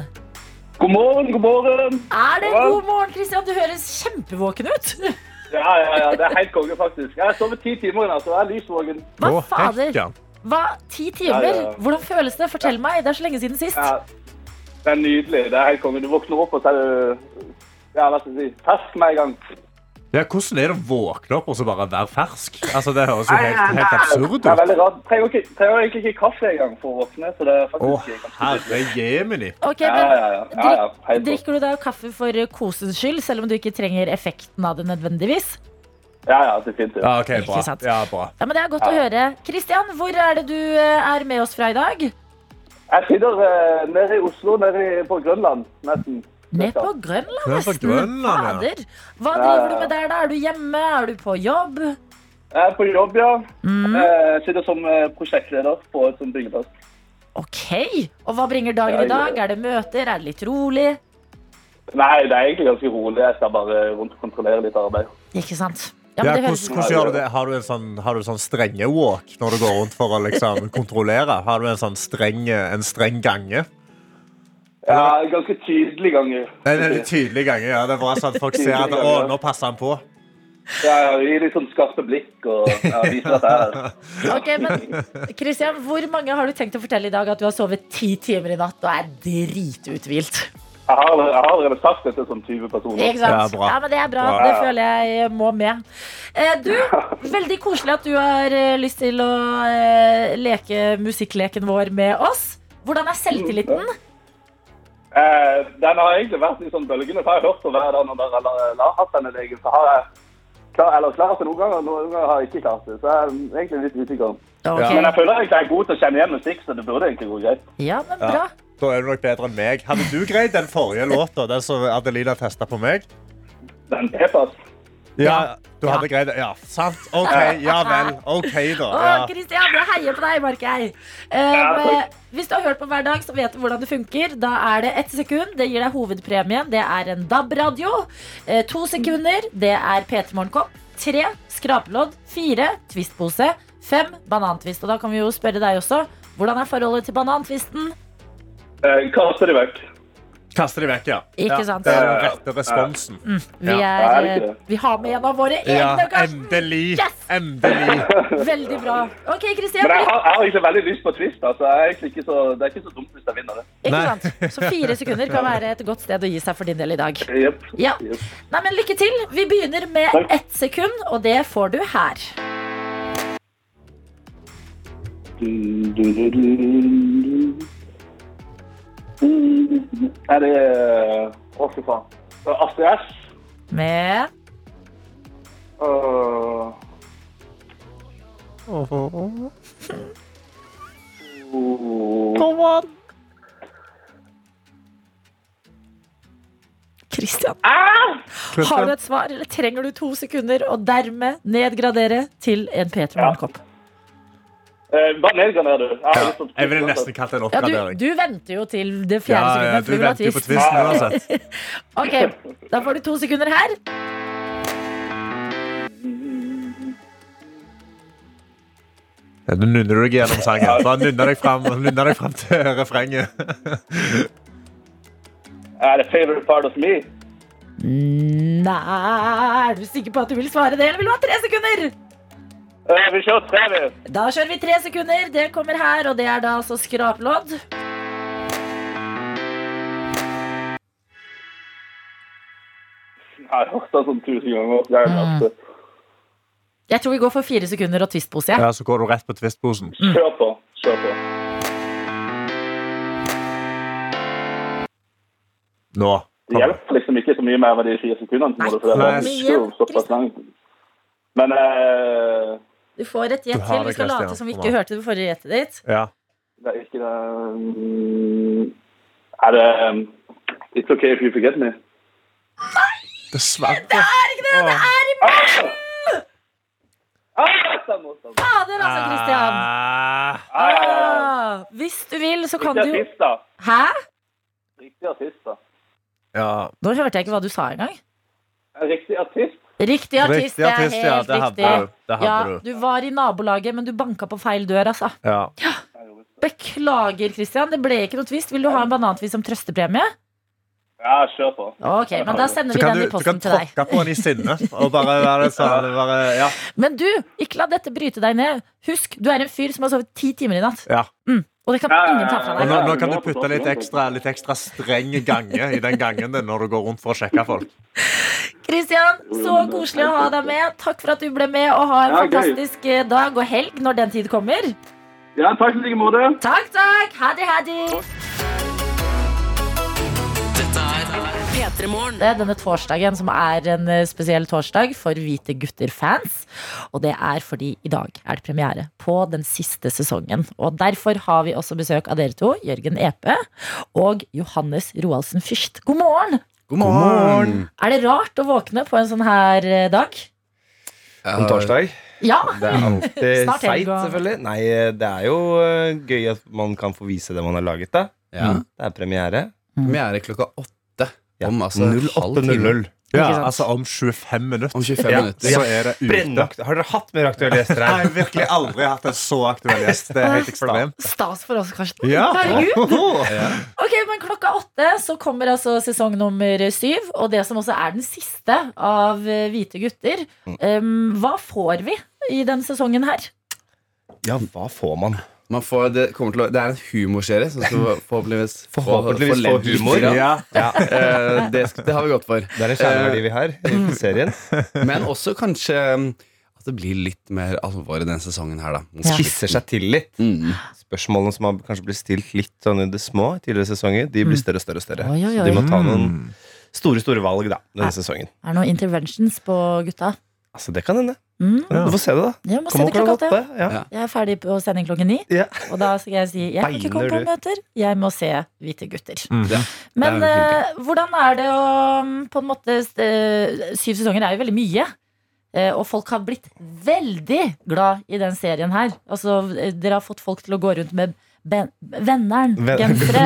God morgen, god morgen. Er det god morgen, Christian? Du høres kjempevåken ut. Ja, ja, ja, det er helt konge, faktisk. Jeg har sovet ti timer i natt, så jeg er lysvåken. Hva fader? Hva? Ti timer? Ja, ja, ja. Hvordan føles det? Fortell meg. Det er så lenge siden sist. Ja, det er nydelig. Det er helt konge. Du våkner opp, og så er du ja, hva skal jeg si, fersk med en gang. Ja, hvordan er det å våkne opp og så bare være fersk? Altså, Det høres jo helt, helt absurd Det er veldig rart. Trenger, ikke, trenger egentlig ikke kaffe engang for å våkne, så det er faktisk Å, herre jemini. Okay, men ja, ja. ja, ja. drik- Drikker du da kaffe for kosens skyld, selv om du ikke trenger effekten av det nødvendigvis? Ja, ja, definitivt. Ja, ok, Ikke sant. Ja, bra. Ja, men Det er godt å høre. Kristian, hvor er det du eh, er med oss fra i dag? Jeg sitter eh, nede i Oslo, nede på Grønland, nesten. Ned på Grønland, Ned på nesten. Grønland, ja. Fader. Hva driver du med der, da? Er du hjemme? Er du på jobb? Jeg er på jobb, ja. Mm. Jeg sitter som eh, prosjektleder på et sånt byggeplass. Ok. Og hva bringer dagen i dag? Er det møter? Er det litt rolig? Nei, det er egentlig ganske rolig. Jeg skal bare rundt og kontrollere litt arbeid. Ikke sant? Ja, men det hvordan, høres- hvordan gjør du det? Har du en sånn, har du sånn strenge walk når du går rundt for å liksom kontrollere? Har du en sånn streng, en streng gange? Ja, ganske tydelig gange. Det en veldig tydelig gange. Ja. Det er bra sånn at folk ser at å, nå passer han på. Ja, ja, Gir litt sånn skarpe blikk og ja, viser at det er Ok, men Christian, Hvor mange har du tenkt å fortelle i dag at du har sovet ti timer i natt og er drituthvilt? Jeg har, jeg har allerede sagt dette sånn 20 personer. Ikke sant? Ja, bra. men Det er bra. Bra. Det føler jeg må med. Eh, du, veldig koselig at du har eh, lyst til å eh, leke musikkleken vår med oss. Hvordan er selvtilliten? Eh, den har egentlig vært i sånn bølgene. Så har jeg hørt på hver dag når dere har- har hatt denne legen. Så har jeg klar, eller klart det noen ganger, noen ganger har jeg ikke klart det. Så jeg er egentlig litt usikker. Okay. Men jeg føler egentlig jeg er god til å kjenne igjen musikk, så det burde egentlig gå greit. Ja, men bra. Da er du nok bedre enn meg. Hadde du greid den forrige låta, den som Adelina testa på meg? Den E-pass. Ja, du hadde greid det. Ja, sant. OK, ja vel. OK, da. Å, Ja. Kristian, jeg heier på deg, merker jeg. Um, hvis du har hørt på hver dag, så vet du hvordan det funker. Da er det ett sekund. Det gir deg hovedpremien. Det er en DAB-radio. Eh, to sekunder. Det er P3 Morgenkopp. Tre skrapelodd. Fire twistpose. Fem banantvist. Og da kan vi jo spørre deg også. Hvordan er forholdet til banantvisten? Eh, kaster det vekk. Kaste de vekk, ja. Ikke ja. sant? Det er den rette responsen. Vi, Ja. er, Ja, er det? vi har med en av våre Ja, egne. Karsten. endelig. Yes! Endelig. Veldig bra. OK, Kristian. Men jeg har, jeg har egentlig veldig lyst på twist. Altså. Jeg er ikke så, det er ikke så dumt hvis jeg vinner det. Ikke Nei. sant? Så fire sekunder kan være et godt sted å gi seg for din del i dag. Ja. Nei, men Lykke til. Vi begynner med Takk. ett sekund, og det får du her. Du, du, du, du, du. Er det Å, fy faen. Astrid S. Med Uh, uh, Christian. ah! Har du et svar, eller trenger du to sekunder, og dermed nedgradere til en P3 Morgenkopp? Eh, bare nedgrader du. Jeg Ja. Jeg ville nesten kalt det en Ja, du, oppgradering. du venter jo til det fjerde Ja, ja, sekundet. du for venter jo på twist. uansett. Ok, Da får du to sekunder her. Ja, Nå nunner du deg gjennom sangen. Bare nunner deg fram, nunner deg fram til refrenget. Er det favorite part of me? Nei, er du sikker på at du vil svare det, eller vil du ha tre sekunder? Eh, vi kjører tre, vi. Da kjører vi tre sekunder. Det kommer her, og det er da altså skraplodd. Jeg har hørt det sånn tusen ganger. Jeg, mm. Jeg tror vi går for fire sekunder og twistpose. Ja. Ja, så går du rett på twistposen. Kjør på. Kjør på. Nå. Det hjelper liksom ikke så mye mer med de fire sekundene. Nei, det, for det er såpass langt. Men eh, Du får et gjett til. Vi skal late som vi ikke hørte det forrige gjettet ditt. Ja. det er ikke det mm, Er det um, It's okay if you forget me? Dessverre. Det er ikke det! Det er i Ah, stemmer. Fader, altså, Christian. Ah, Ah. Ah, hvis du vil, så kan du Riktig artist, da. Hæ? Riktig artist, da. ja. Nå hørte jeg ikke hva du sa engang. Riktig artist? Riktig artist, Riktig det er helt ja. Det hadde riktig. du. Det hadde Ja, du. var i nabolaget, men du banka på feil dør, altså. Ja. Beklager, Christian. Det ble ikke noe twist. Vil du ha en banantvist som trøstepremie? Ja, kjør på. Ok, men da sender vi den du, i posten til deg. Du kan tråkke på den i sinne. Og bare være sånn bare, ja. Men du, ikke la dette bryte deg ned. Husk, du er en fyr som har sovet ti timer i natt. ja. Og det kan ingen ta fra Og deg. nå, nå kan du putte litt ekstra, litt ekstra streng gange i den gangen din når du går rundt for å sjekke folk. Kristian, så koselig å ha deg med. Takk for at du ble med, og ha en Ja, fantastisk gøy. dag og helg når den tid kommer. Ja, takk i like måte. Takk, takk. Ha det, ha det. Denne torsdagen som er en eh, spesiell torsdag for Hvite gutter-fans. Og det er fordi i dag er det premiere på den siste sesongen. Og derfor har vi også besøk av dere to, Jørgen Epe og Johannes Roaldsen Fyrst. God morgen! God morgen! Er det rart å våkne på en sånn her eh, dag? En torsdag? Ja. Det er alltid Snart seigt, selvfølgelig. Nei, det er jo eh, gøy at man kan få vise det man har laget, da. Ja. Det er premiere. Premiere klokka åtte. Ja. Om altså halv time. 08.00. Ja, altså om 25 minutter. Om 25 Ja. minutter. Så er det ute. Har dere hatt mer aktuelle gjester Jeg her? har virkelig aldri hatt en så aktuell gjest. Det er helt ekstremt. Stas for oss, Karsten. Ja. Herregud. Ok, men Klokka åtte så kommer altså sesong nummer syv. Og det som også er den siste av eh, Hvite gutter. Um, hva får vi i denne sesongen her? Ja, hva får man? Man får, det, til å, det er en humorserie som skal forhåpentligvis få- Forhåpentligvis få ledd humor. Ja. Ja. Uh, det, det har vi gått for. Det er en kjerneverdi vi har i serien. Men også kanskje um, at det blir litt mer alvor i denne sesongen her, da. Spisser seg til litt. Mm. Spørsmålene som har kanskje blitt stilt litt sånn i det små i tidligere sesonger, de blir større og større. og større Oi, oi, Så de må ta noen Mm. store store valg da denne er, sesongen. Er det noen interventions på gutta? Altså, det kan hende. Mm. Ja. Du får se det, da. Jeg må se det klokka åtte. Ja. Ja. Jeg er ferdig på sending klokken ni. Ja. Og da skal jeg si jeg kan ikke komme på møter, jeg må se Hvite gutter. Mm. Ja. Men er uh, hvordan er det å mm, på en måte uh, Syv sesonger er jo veldig mye. Eh, og folk har blitt veldig glad i den serien her. Altså, dere har fått folk til å gå rundt med ben Venneren-gensere.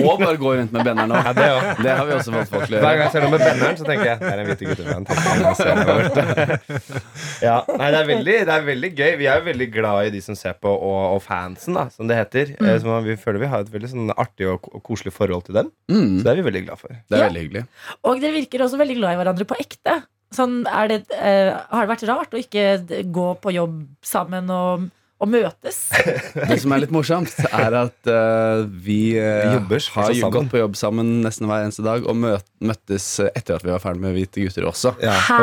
Og bare gå rundt med benneren òg. Ja, det har vi også fått folk til å Hver gang jeg ser noe med benneren, så tenker jeg det er en hvite det. Ja, nei, det er, veldig, det er veldig gøy. Vi er jo veldig glad i de som ser på, og, og fansen, da, som det heter. Mm. Så vi føler vi har et veldig sånn artig og, og koselig forhold til dem. Mm, Så det er vi veldig glad for. det er Ja. veldig hyggelig. Og dere virker også veldig glad i hverandre på ekte. Sånn, er det, uh, har det vært rart å ikke gå på jobb sammen og, og møtes? Det som er litt morsomt, er at uh, vi uh, Vi jobber har sammen. gått på jobb sammen nesten hver eneste dag, og møt, møttes etter at vi var ferdig med Hvite gutter også. Ja, Hæ?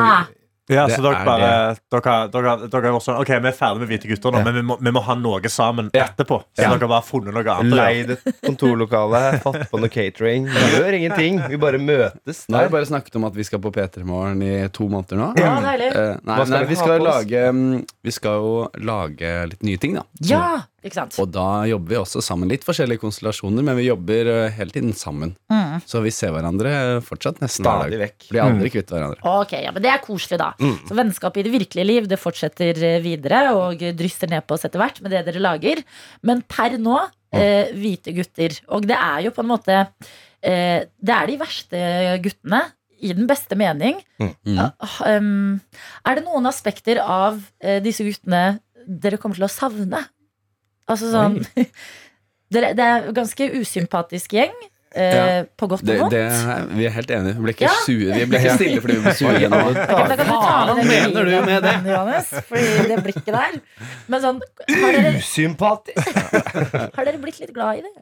Ja, Det så dere er bare dere, dere, dere er også, Ok, vi er ferdig med Hvite gutter nå, Ja. men vi må, vi må ha noe sammen Ja. etterpå. Så Ja. dere bare har funnet noe annet. Leid et kontorlokale, fått på noe catering. Vi gjør ingenting. Vi bare møtes Nå har vi bare snakket om at vi skal på P3 Morgen i to måneder nå. Ja, deilig. Eh, nei, skal nei, vi vi skal, lage, mm, vi skal jo lage litt nye ting, da. Ja? Og da jobber vi også sammen. Litt forskjellige konstellasjoner, men vi jobber eh, hele tiden sammen. Mm. Så vi ser hverandre fortsatt nesten hver Stadig dag. vekk. Blir aldri kvitt hverandre. Ok, ja, men Det er koselig, da. Mm. Så Vennskapet i det virkelige liv det fortsetter eh, videre og drysser ned på oss etter hvert med det dere lager. Men per nå, eh, hvite gutter. Og det er jo på en måte eh, Det er de verste guttene. I den beste mening. Mm. Um, er det noen aspekter av eh, disse guttene dere kommer til å savne? Altså sånn dere, Det er ganske usympatisk gjeng. Eh, På godt og vondt. vi er helt enige. Vi blir ikke, Ja. sure, vi blir ikke stille fordi vi blir sure ta med den mener du med det? Johannes, fordi det blikket der. Men sånn, har dere, Usympatisk. har dere blitt litt glad i det?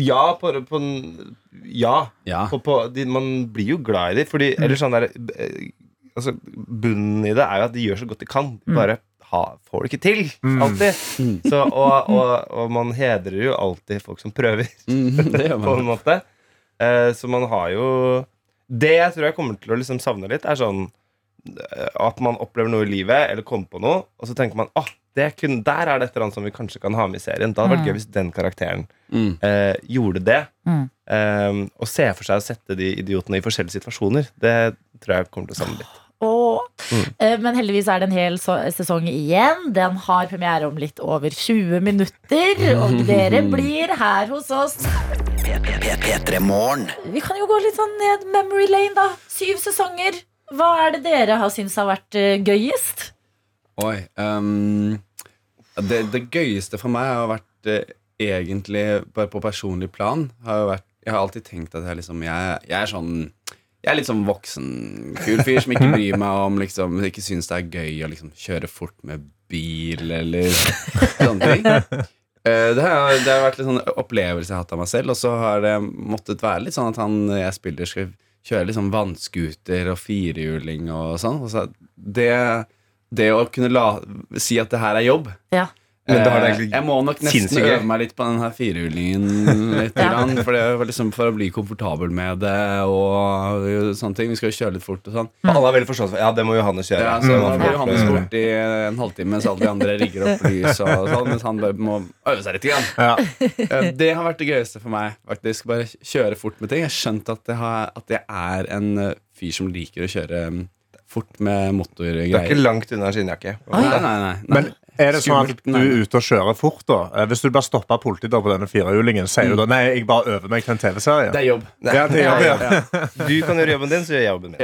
Ja, på, på en- Ja. Ja. På, på, de, man blir jo glad i det. Fordi, eller sånn der, eh, altså, bunnen i det er jo at de gjør så godt de kan. De bare ha, får det ikke til. Alltid. Så, og, og, og man hedrer jo alltid folk som prøver, Mm, det gjør på en måte. Eh, så man har jo Det jeg tror jeg kommer til å liksom savne litt, er sånn eh, at man opplever noe i livet, eller kommer på noe, og så tenker man ah, kun, der er det et eller annet som vi kanskje kan ha med i serien. Da hadde vært gøy hvis den karakteren Mm. eh, gjorde det. Mm. Eh, og se for seg å sette de idiotene i forskjellige situasjoner. Det tror jeg kommer til å savne litt. Og, Mm. men heldigvis er det en hel sesong igjen. Den har premiere om litt over 20 minutter. Og dere blir her hos oss. P3 Morgen. Vi kan jo gå litt sånn ned memory lane, da. Syv sesonger. Hva er det dere har syntes har vært eh, gøyest? Oi. um, det, det gøyeste for meg har vært eh, egentlig bare på personlig plan. Har jo vært, jeg har alltid tenkt at jeg, liksom, jeg, jeg er sånn Jeg er litt sånn voksen, kul fyr som ikke bryr meg om liksom, Ikke syns det er gøy å liksom, kjøre fort med bil eller sånne ting. Eh, Det har, det har vært litt sånn opplevelse jeg har hatt av meg selv, og så har det måttet være litt sånn at han jeg spiller, skal kjøre liksom vannskuter og firehjuling og sånn. Og så det, det å kunne la, si at det her er jobb Ja. Men da har det Eh, Jeg må nok nesten sinnssyke. øve meg litt på den her firehjulingen. Ja. for, liksom for å bli komfortabel med det og sånne ting. Vi skal jo kjøre litt fort og sånn. Alle er veldig forstått Ja, det må Johannes gjøre. Ja, så nå blir Johannes borte i en halvtime mens alle de andre rigger opp lys, og sånn, mens han bare må øve seg litt. Grann. Ja. Det har vært det gøyeste for meg. faktisk Bare kjøre fort med ting. Jeg har skjønt at jeg, har, at jeg er en eh, fyr som liker å kjøre mm, fort med Du er ikke langt unna skinnjakke. Nei, nei, nei, nei. Men Er det sånn at du er ute og kjører fort, da? Eh, Hvis du blir stoppa av politiet på denne firehjulingen, sier du da nei, jeg bare øver meg til en TV-serie? Det er jobb. Ja, det er jobb Ja. Du kan gjøre jobben din, så gjør jeg jobben min.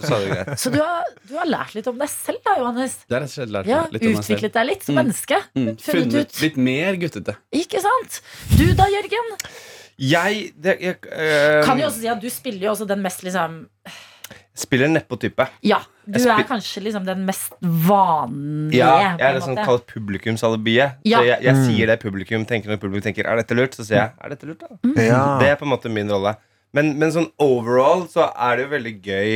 Så er det greit. Så du har, du har lært litt om deg selv, da, Johannes. Det har jeg lært Ja, litt om. Utviklet deg litt som menneske. Mm. Funnet Funnet ut litt mer guttete. Ikke sant? Du da, Jørgen. Jeg, det, jeg øh, Kan jo også si at du spiller jo også den mest liksom spiller nedpå-type. Ja, du er kanskje liksom den mest vanlige. Ja, jeg er det sånn kalles publikumsalibiet. Ja. Så jeg, jeg sier det publikum tenker når publikum tenker Er dette lurt, så sier jeg er dette lurt. da Ja. Det er på en måte min rolle. Men, men sånn overall så er det jo veldig gøy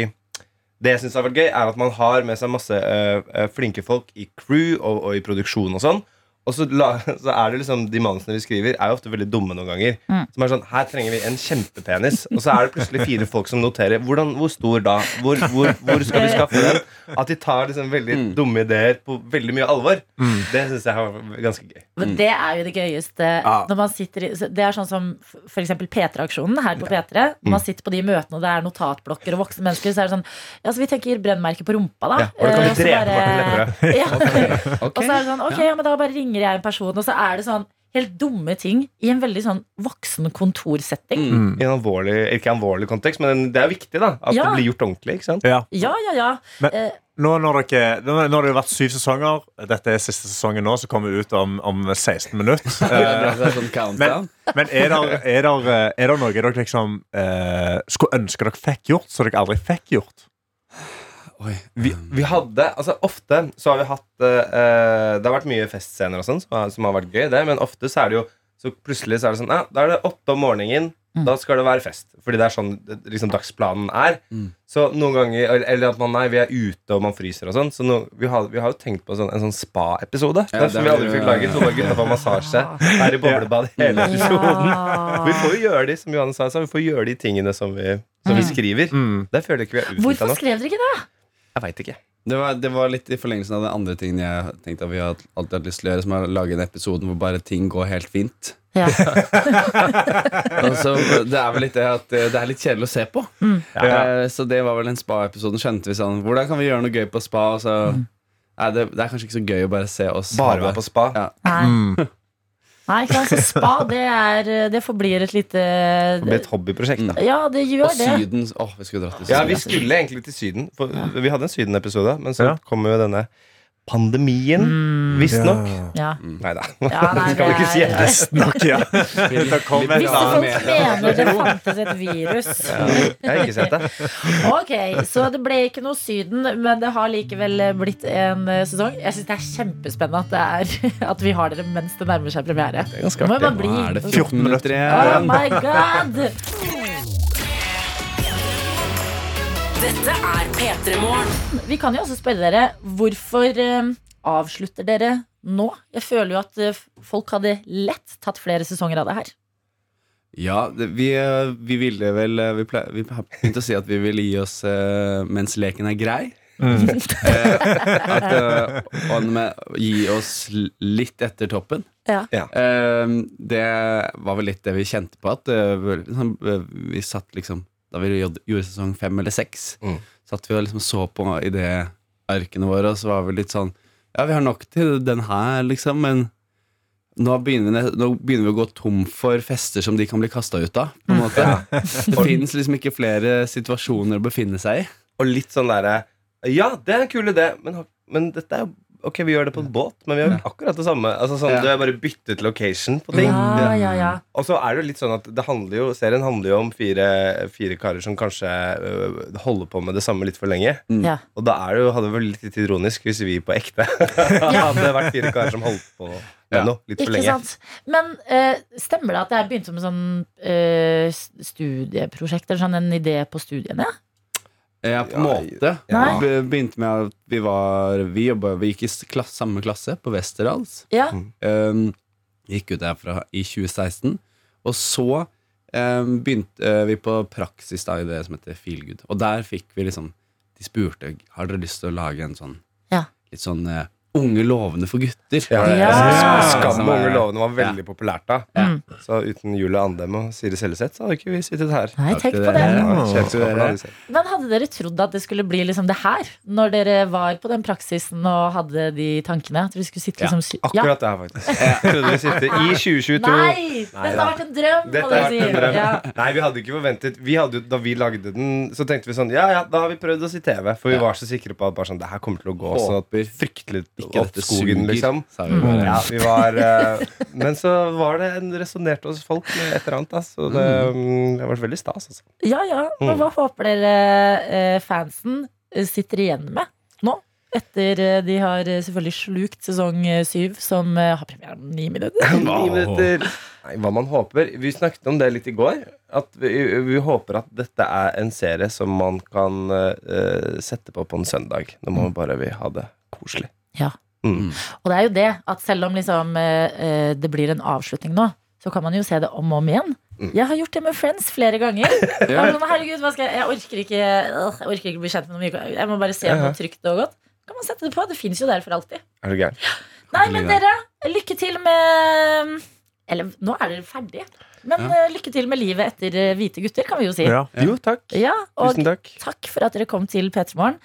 Det jeg synes har vært gøy, er at man har med seg masse øh, øh, flinke folk i crew og, og i produksjon og sånn. Og så, la, så er det liksom De manusene vi skriver, er jo ofte veldig dumme noen ganger. Mm. Som er sånn Her trenger vi en kjempepenis. Og så er det plutselig fire folk som noterer. Hvordan, hvor stor da? Hvor, hvor, hvor skal vi skaffe den? At de tar liksom veldig Mm. dumme ideer på veldig mye alvor. Det syns jeg er ganske gøy. Men det er jo det gøyeste når man sitter i Det er sånn som f.eks. P3-aksjonen her på P3. Når Mm. man sitter på de møtene og det er notatblokker og voksne mennesker, så er det sånn Ja, så vi tenker brennmerke på rumpa, da. Ja, og da kan vi Eh, så drepe Lepperød. Ja. Ok. Og så er det sånn, ok, ja, men da bare ringer jeg en person, og så er det sånn helt dumme ting i en veldig sånn voksen kontorsetting. Mm. I en alvorlig, ikke alvorlig kontekst, men det er viktig da at Ja. det blir gjort ordentlig. ikke sant? Ja. Ja, ja, ja. Men- Eh, Nå, når dere, nå, nå har det jo vært syv sesonger. Dette er siste sesongen nå, som kommer ut om, om 16 minutter. Eh, sånn men er det, er, det, er det noe dere liksom eh, skulle ønske dere fikk gjort, som dere aldri fikk gjort? Oi. Vi, vi hadde, altså Ofte så har vi hatt eh, Det har vært mye festscener og sånn som, har- som har vært gøy, det, men ofte så er det jo så plutselig så er det sånn ja, Da er det åtte om morgenen. Mm. Da skal det være fest. Fordi det er sånn liksom dagsplanen er. Mm. Så noen ganger Eller, at man nei, vi er ute og man fryser og sånn. Så no, vi, har, vi har jo tenkt på sånn, en sånn spa-episode. Ja, som vi aldri fikk laget. Så var gutta på massasje. Er i boblebad hele episoden. ja. Vi får jo gjøre de som Johanne sa, vi får gjøre de tingene som vi, som vi Mm. skriver. Mm. Det føler jeg ikke vi er utnytta Hvorfor skrev dere ikke det? Jeg veit ikke. Det var, det var litt i forlengelsen av den andre tingen jeg tenkte at vi har alltid hatt lyst til å gjøre, som er å lage en episode hvor bare ting går helt fint. Ja. altså, det er vel litt det at eh, det er litt kjedelig å se på. Mm. Eh, Så det var vel den spa-episoden. Skjønte vi sånn Hvordan kan vi gjøre noe gøy på spa? Og så, nei, det, det er kanskje ikke så gøy å bare se oss Bare være på spa. Ja. Mm. Nei, ikke sant? Så spa, det, er, det forblir et lite Det blir et hobbyprosjekt. da Ja, det gjør Og det. Syden Åh, vi skulle dratt til Syden. Ja, vi skulle egentlig til Syden. For Vi hadde en Syden-episode, men så Ja. kom jo denne pandemien, Mm. visstnok. Ja. Nei da. Ja, nei, Skal vi ikke si Visstnok, det? Nok, ja. Det Hvis folk mener det fantes et virus. Jeg har ikke sett det. Ok, Så det ble ikke noe Syden, men det har likevel blitt en eh, sesong. Jeg syns det er kjempespennende at, det er, at vi har dere mens det nærmer seg premiere. Det er ganske artig. Nå er det 14 minutter Oh my god! Dette er P3 Morgen. Vi kan jo også spørre dere hvorfor eh, avslutter dere nå? Jeg føler jo at eh, folk hadde lett tatt flere sesonger av det her. Ja, det, vi, eh, vi ville vel Vi, ple- vi har begynt å si at vi ville gi oss uh, mens leken er grei. Eh, at, uh, og med, gi oss litt etter toppen. Ja. Ja. Eh, det var vel litt det vi kjente på. At sånn, vi satt liksom Da vi gjorde sesong fem eller seks, Mm. satt vi og liksom så på idéarkene våre, og så var vi litt sånn Ja, vi har nok til den her, liksom, men nå begynner, vi, nå begynner vi å gå tom for fester som de kan bli kasta ut av. På en måte. Det fins liksom ikke flere situasjoner å befinne seg i. Og litt sånn derre Ja, det er en kul idé, men, men dette er jo Ok, vi gjør det på en båt, men vi gjør akkurat det samme. Altså sånn, Ja. Du har bare byttet location på ting. Ja, ja, ja. Og så er det jo litt sånn at det handler jo, serien handler jo om fire, fire karer som kanskje øh, holder på med det samme litt for lenge. ja. Og da er det jo, hadde det vært litt ironisk hvis vi på ekte hadde vært fire karer som holdt på med Ja. noe litt for Ikke lenge. sant? Men eh, stemmer det at det er begynt som en sånn eh, studieprosjekt? Eller sånn en idé på studiene? Ja, på en måte. Ja. Be- Begynte med at vi var Vi, jobbet, vi gikk i s- klasse, samme klasse på Westerdals. Ja. Um, gikk ut derfra i 2016. Og så um, begynte uh, vi på praksis da, i det som heter Feelgood. Og der fikk vi liksom De spurte har dere lyst til å lage en sånn Ja. litt sånn uh, unge lovende for gutter. Ja, Ja. Skam Som og Unge lovende var veldig populært da. Så uten Julie Andem og Siri Selleseth så hadde ikke vi sittet her. Nei, tenk på det. Ja. Men hadde dere trodd at det skulle bli liksom det her? Når dere var på den praksisen og hadde de tankene? At dere skulle sitte liksom Akkurat det her, faktisk. Jeg trodde vi sitte i 2022. Nei! Dette har vært en drøm, Dette har si. vært en drøm. Ja. Nei, vi hadde ikke forventet vi hadde, Da vi lagde den, så tenkte vi sånn Ja, ja, da har vi prøvd oss i TV. For vi var så sikre på at bare sånn, det her kommer til å gå så fryktelig Ikke opp dette skogen, suger, liksom. sa vi bare. Ja, vi var uh, Men så var det en resonnerte hos folk med et eller annet. Da, så det, mm, det var veldig stas. Altså. ja, ja. Men Mm. hva håper dere eh, fansen eh, sitter igjen med nå? Etter de har selvfølgelig slukt sesong syv, som har premiere om ni minutter. Ni minutter. Nei, hva man håper Vi snakket om det litt i går. At vi, vi håper at dette er en serie som man kan uh, sette på på en søndag. Når man bare vil ha det koselig. Ja. Mm. Og det er jo det at selv om liksom, eh, eh, det blir en avslutning nå, så kan man jo se det om og om igjen. Mm. Jeg har gjort det med Friends flere ganger. Jeg, var sånn, Herregud, hva skal jeg, jeg orker ikke Jeg orker ikke bli kjent med noe mye. Jeg må bare se Ja, ja. noe trygt og godt. Kan man sette det på? Det fins jo der for alltid. Er det galt? Nei, men dere, lykke til med Eller nå er dere ferdige. Men eh, lykke til med livet etter Hvite gutter, kan vi jo si. Ja. Jo, takk. Ja, og Tusen takk. takk for at dere kom til P3 Morgen.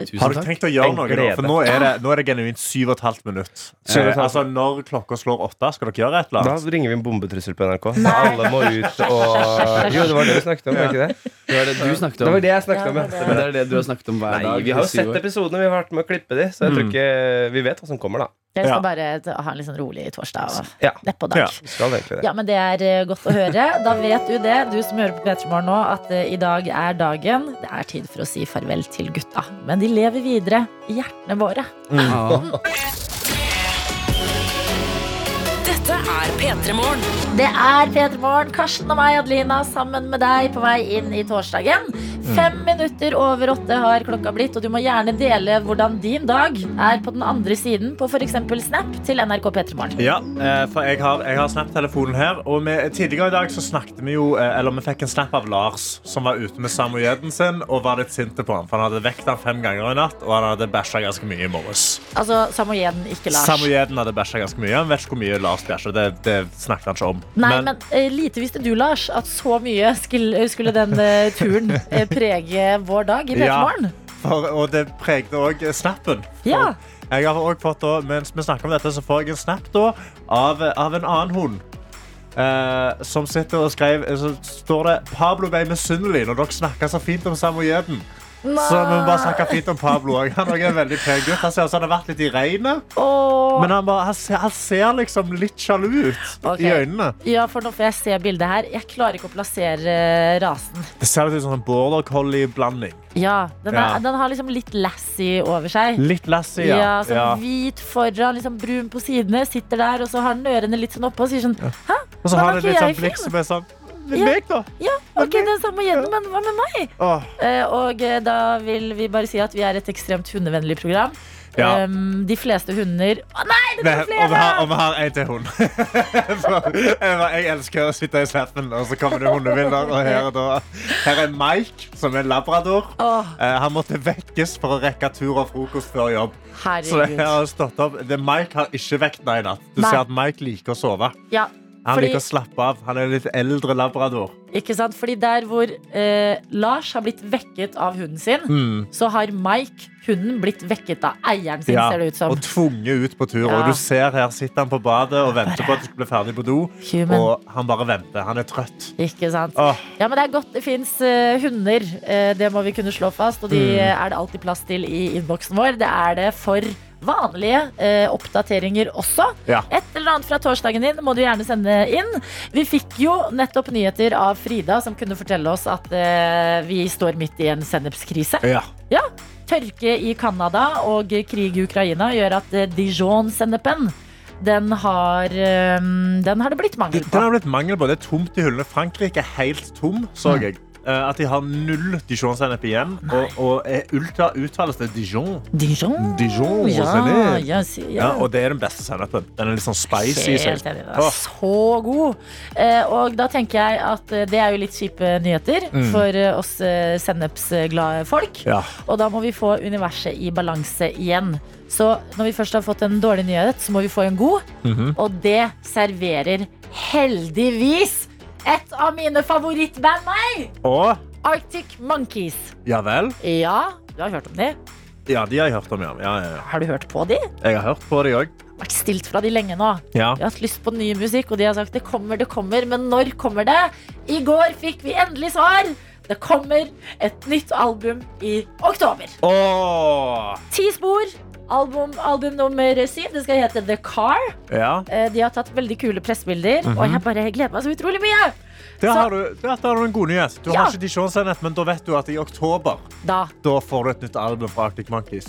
Tusen Har du tenkt å gjøre noe nå? For nå er det, nå er det genuint syv og et halvt minutt. Eh, altså, når klokka slår åtte, skal dere gjøre et eller annet? Da ringer vi en bombetrussel på NRK. Nei. Alle må ut og Jo, det var det vi snakket om. var ikke det? Det var det du snakket Det om. var det jeg snakket om. ja. Men det er det du har snakket om hver Nei, dag. vi har jo sett episodene, vi har vært med å klippe de, så jeg tror Mm. ikke vi vet hva som kommer, da. Dere skal bare ha en litt sånn rolig torsdag og Ja. nedpå dag. Ja. Ja, men det er eh, godt å høre. Da vet du det, du som hører på P3 Morgen nå, at eh, i dag er dagen. Det er tid for å si farvel til gutta. Men de lever videre i hjertene våre. Ja. Dette er P3 Morgen. Det er P3 Morgen, Karsten og meg, Adelina, sammen med deg på vei inn i torsdagen. Fem minutter over åtte har klokka blitt, og du må gjerne dele hvordan din dag er på den andre siden på f.eks. Snap til NRK P3 Morgen. Ja, eh, for jeg har, jeg har Snap-telefonen her. Og vi, tidligere i dag så snakket vi jo eh, Eller vi fikk en snap av Lars, som var ute med samojeden sin og var litt sinte på ham. For han hadde vekt ham fem ganger i natt, og han hadde bæsja ganske mye i morges. Altså samojeden, ikke Lars. Samojeden hadde bæsja ganske mye. Han vet ikke hvor mye Lars bæsjer. Det, det snakket han ikke om. Nei, men, men, lite visste du, Lars, at så mye skulle, skulle den eh, turen eh, prege vår dag i P3 Ja. Og det pregde òg snappen. Ja. Jeg har også fått, da, mens vi snakker om dette, så får jeg en snap da, av, av en annen hund. Uh, som sitter og skrev Så står det 'Pablo ble misunnelig når dere snakka så fint om samojeden'. Så vi må bare snakke fint om Pablo òg. Han er en veldig pen gutt. Han ser ut som han har vært litt i regnet. Oh. Men han, bare, han, ser, han ser liksom litt sjalu ut okay. i øynene. Ja, for nå får jeg se bildet her. Jeg klarer ikke å plassere eh, rasen. Det ser ut som en border collie-blanding. Ja, den, er, Ja. den har liksom litt lassie over seg. Litt lassie, Ja, ja. sånn ja. Hvit foran, liksom brun på sidene. Sitter der, og så har den ørene litt sånn oppe og sier sånn Hæ? Og så har den litt sånn blikk som er sånn Ja. Meg, da! Ja, ok, den samme gjennom, men hva med meg? Åh. Eh, og eh, da vil vi bare si at vi er et ekstremt hundevennlig program. Ja. Um, de fleste hunder Å nei, det er kommer og, vi har, flere! og vi har en til hund. For jeg, jeg elsker å sitte i snappen, og så kommer det hundebilder. Og her, er da, her er Mike, som er labrador. Åh, Eh, han måtte vekkes for å rekke tur og frokost før jobb. Så jeg herregud. har stått opp. Det, Mike har ikke vekna i natt. Du Nei. ser at Mike liker å sove. Ja, Han Fordi- liker å slappe av. Han er litt eldre labrador. ikke sant? Fordi der hvor eh, Lars har blitt vekket av hunden sin, Mm. så har Mike, hunden, blitt vekket av eieren sin, Ja, ser det ut som. og tvunget ut på tur. Ja. Og du ser her sitter han på badet og venter på at du skal bli ferdig på do. Human. Og han bare venter. Han er trøtt. Ikke sant? Åh. Ja, men det er godt det fins hunder. Uh, det må vi kunne slå fast. Og de Mm. eh, er det alltid plass til i innboksen vår. Det er det for vanlige eh, oppdateringer også. Ja. Et eller annet fra torsdagen din må du gjerne sende inn. Vi fikk jo nettopp nyheter av Frida, som kunne fortelle oss at eh, vi står midt i en sennepskrise. Ja. Ja, Tørke i Canada og krig i Ukraina gjør at eh, Dijon-sennepen den har, eh, den har det blitt mangel på. Den har blitt mangel på. Det er tomt i hyllene. Frankrike er helt tom, så jeg. Eh, at de har null Dijon-sennep igjen. Og, og er ultra uttales det Dijon. Dijon? Dijon ja, ja, si- ja. Ja, og det er den beste sennepen. Den er litt sånn spicy. Helt enig. Så god. Eh, og da tenker jeg at eh, det er jo litt kjipe nyheter Mm. for eh, oss eh, sennepsglade folk. Og da må vi få universet i balanse igjen. Så når vi først har fått en dårlig nyhet, så må vi få en god. Mhm. Og det serverer heldigvis et av mine favorittband meg! Og Arctic Monkeys. ja vel? Ja, du har hørt om de? Ja, de har jeg hørt om, ja. ja, ja, ja. Har du hørt på de? Jeg har hørt på de òg. Vært stilt fra de lenge nå. Ja. Vi har hatt lyst på ny musikk, og de har sagt det kommer, det kommer. Men når kommer det? I går fikk vi endelig svar. Det kommer et nytt album i oktober. Åh, Ti spor. Album, album nummer syv. Det skal hete The Car. ja. Eh, De har tatt veldig kule pressebilder, og jeg bare gleder meg så utrolig mye. Der har du, der har du en god nyhet. Du Ja. har ikke Dijon-sennep, men da vet du at i oktober Da. da får du et nytt album fra Arctic Monkeys.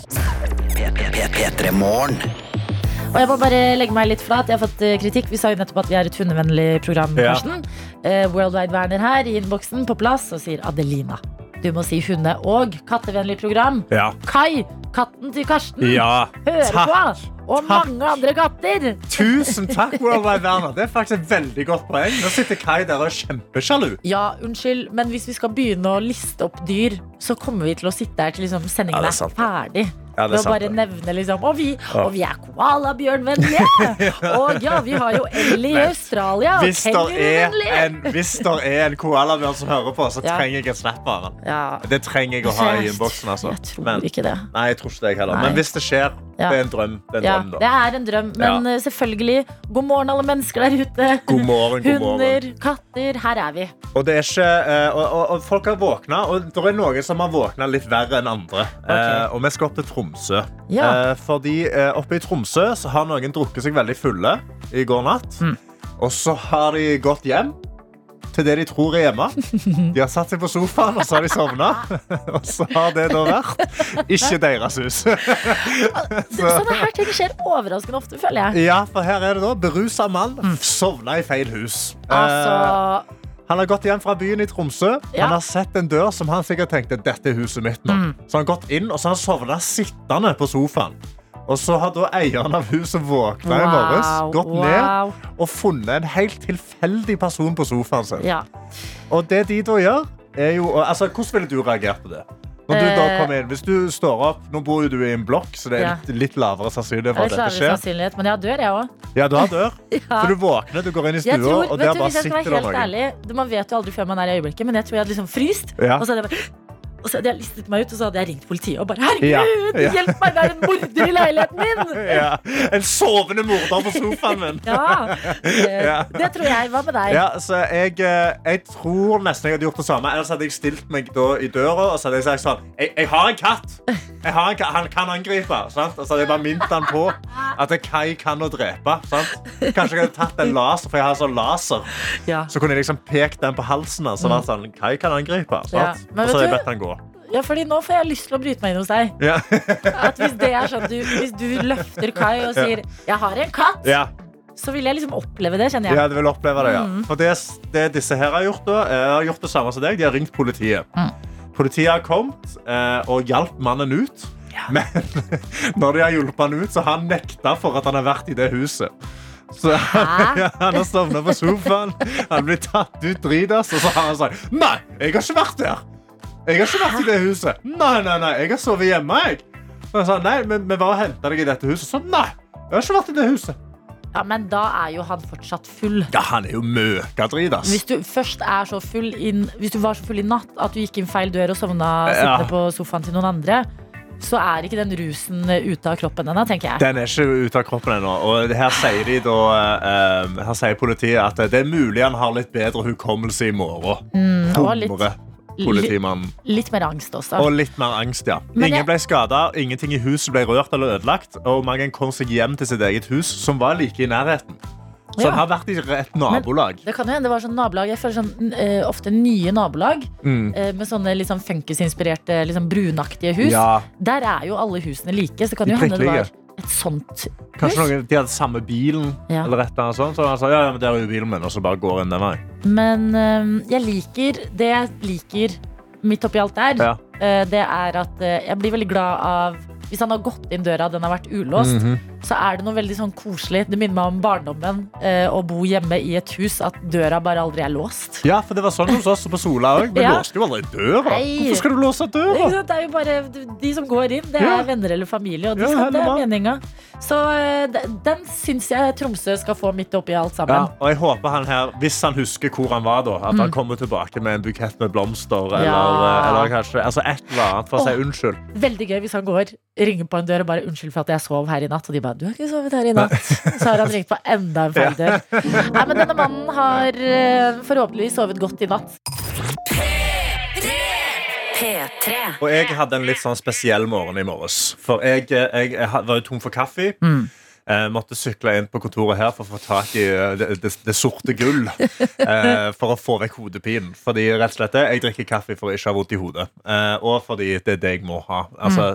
Og jeg må bare legge meg litt flat. Jeg har fått eh, kritikk. Vi sa jo nettopp at vi er et hundevennlig program. Ja. Karsten. Eh, Worldwide Werner her i innboksen på plass og sier Adelina. Du må si hunde- og kattevennlig program. Ja. Kai, katten til Karsten, ja. hører på. Og Takk. mange andre katter. Tusen takk, Worldwide Werner. Det er faktisk et veldig godt poeng. Nå sitter Kai der og er kjempesjalu. Ja, unnskyld, men hvis vi skal begynne å liste opp dyr, så kommer vi til å sitte her til liksom sendingen Ja, er er, sant, det. ferdig. Ja, det er å bare det. nevne liksom Og vi, og vi er koalabjørnvennlige! og ja, vi har jo Ellie i Australia. Hvis det er en, er koalabjørn som hører på, så Ja. trenger jeg en snap av den. Ja, Det trenger jeg å ha i innboksen. Altså. Jeg tror Men, ikke det. nei, jeg tror ikke det heller. Nei. Men hvis det skjer, Ja. det er en drøm. Det er en Ja, drøm da. det er en drøm, men ja. selvfølgelig. God morgen, alle mennesker der ute. God morgen, god morgen. Hunder, katter. Her er vi. Og, det er ikke, eh, og, og, og folk har våkna, og det er noen som har våkna litt verre enn andre. Okay. og vi skal opp til Tromsø. Eh, fordi eh, oppe i Tromsø så har noen drukket seg veldig fulle i går natt. Mm. Og så har de gått hjem til det de tror er hjemme. De har satt seg på sofaen, og så har de sovna. og så har det da vært ikke deres hus. Sånne her ting skjer overraskende ofte, føler jeg. ja, for her er det da berusa mann sovna i feil hus. Eh, Altså, Han har gått hjem fra byen i Tromsø. Ja. Han har sett en dør som han sikkert tenkte dette er huset mitt nå. Mm. Så han har gått inn og så har han sovna sittende på sofaen. Og så har da eieren av huset våkna i morges, gått wow. ned og funnet en helt tilfeldig person på sofaen sin. Ja. Og det de da gjør, er jo altså, Hvordan ville du reagert på det? Når du da kom kommer inn, Hvis du står opp Nå bor jo du i en blokk, så det er litt, litt lavere sannsynlighet for at dette skjer. men jeg har dør, jeg òg. Ja, du har dør. Ja. Så du våkner, du går inn i stua, tror, og der bare sitter det noen. ærlig Man vet jo aldri før man er i øyeblikket, men jeg tror jeg hadde liksom fryst. Ja. Og så hadde jeg bare og så hadde jeg listet meg ut, og så hadde jeg ringt politiet og bare Herregud, Ja, ja. hjelp meg, det er en morder i leiligheten min! Ja. En sovende morder på sofaen min. Ja, det, det tror jeg. Hva med deg? Ja, så jeg, eh, jeg tror nesten jeg hadde gjort det samme. Ellers hadde jeg stilt meg i døra og så hadde jeg sagt sånn Jeg, jeg har en katt! Jeg har en katt. Han kan angripe. Sant? Og så hadde jeg bare minnet han på at Kai kan å drepe. Sant? Kanskje jeg hadde tatt en laser, for jeg har sånn laser. Ja. Så kunne jeg liksom pekt den på halsen hans og vært sånn Kai kan angripe. Sant? Og så hadde jeg bedt han gå. Ja, fordi nå får jeg lyst til å bryte meg inn hos deg. Ja. At Hvis det er sånn du, Hvis du løfter Kai og sier 'jeg har en katt', ja. så vil jeg liksom oppleve det, kjenner jeg. Ja, du vil oppleve det, ja. Mm. For det, det disse her har gjort, da, eh, har gjort det samme som deg. De har ringt politiet. Mm. Politiet har kommet eh, og hjalp mannen ut. Men når de har hjulpet han ut, så har han nekta for at han har vært i det huset. Så ja, han har sovna på sofaen, han blir tatt ut dritass, og så har han sagt Nei, jeg har ikke vært der. Jeg har ikke vært i det huset. Nei, nei, nei, jeg har sovet hjemme. jeg. Og jeg sa, nei, men vi var og henta deg i dette huset. Så nei, jeg har ikke vært i det huset. Ja, Men da er jo han fortsatt full. Ja, han er jo møkadritas. Hvis du først er så full inn, Hvis du var så full i natt at du gikk inn feil dør og sovna Ja. sittende på sofaen til noen andre, så er ikke den rusen eh, ute av kroppen ennå, tenker jeg. Den er ikke ute av kroppen ennå. Og her sier, de da, eh, her sier politiet at det er mulig han har litt bedre hukommelse i morgen. Mm, og litt, politimannen. litt mer angst også. Og litt mer angst, ja. Men Ingen jeg- ble skada, ingenting i huset ble rørt eller ødelagt. Og mange kom seg hjem til sitt eget hus, som var like i nærheten. Så Ja. han har vært i et nabolag. Det kan jo hende det var sånn nabolag Jeg føler sånn uh, ofte nye nabolag Mm. uh, med sånne litt sånn funkisinspirerte, liksom brunaktige hus. Ja, Der er jo alle husene like, så det kan jo hende det var et sånt Kanskje noen, de hadde samme bilen, Ja. eller et eller annet sånt. Så han sa ja, ja, men der er jo bilen min, og så bare går han den veien. Men eh, jeg liker Det jeg liker midt oppi alt der, Ja. eh, det er at eh, jeg blir veldig glad av Hvis han har gått inn døra, den har vært ulåst, Mhm. Så er det noe veldig sånn koselig. Det minner meg om barndommen. eh, å bo hjemme i et hus, at døra bare aldri er låst. Ja, for det var sånn hos oss på Sola òg. Vi Ja. låste jo aldri døra. Nei. Hvorfor skal du låse døra? sant? Det er jo bare de som går inn, det er Ja. venner eller familie. Og de Ja, skal, det er meninga. Så eh, den syns jeg Tromsø skal få midt oppi alt sammen. Ja, og jeg håper han her, Hvis han husker hvor han var, da at han kommer tilbake med en bukett med blomster. Eller, Mm. Ja. eller kanskje altså et eller annet for å si unnskyld. Veldig gøy hvis han går, ringer på en dør og bare 'unnskyld for at jeg sov her i natt'. Og de bare 'du har ikke sovet her i natt'. Så har han ringt på enda en feil dør. Nei, men denne mannen har eh, forhåpentligvis sovet godt i natt. P3. Og jeg hadde en litt sånn spesiell morgen i morges. For jeg, jeg, jeg var jo tom for kaffe. Mm. Eh, måtte sykle inn på kontoret her for å få tak i eh, det, det, det sorte gull. Eh, for å få vekk hodepinen. Fordi rett og slett det, jeg drikker kaffe for å ikke ha vondt i hodet. Eh, og fordi det er det jeg må ha. Altså,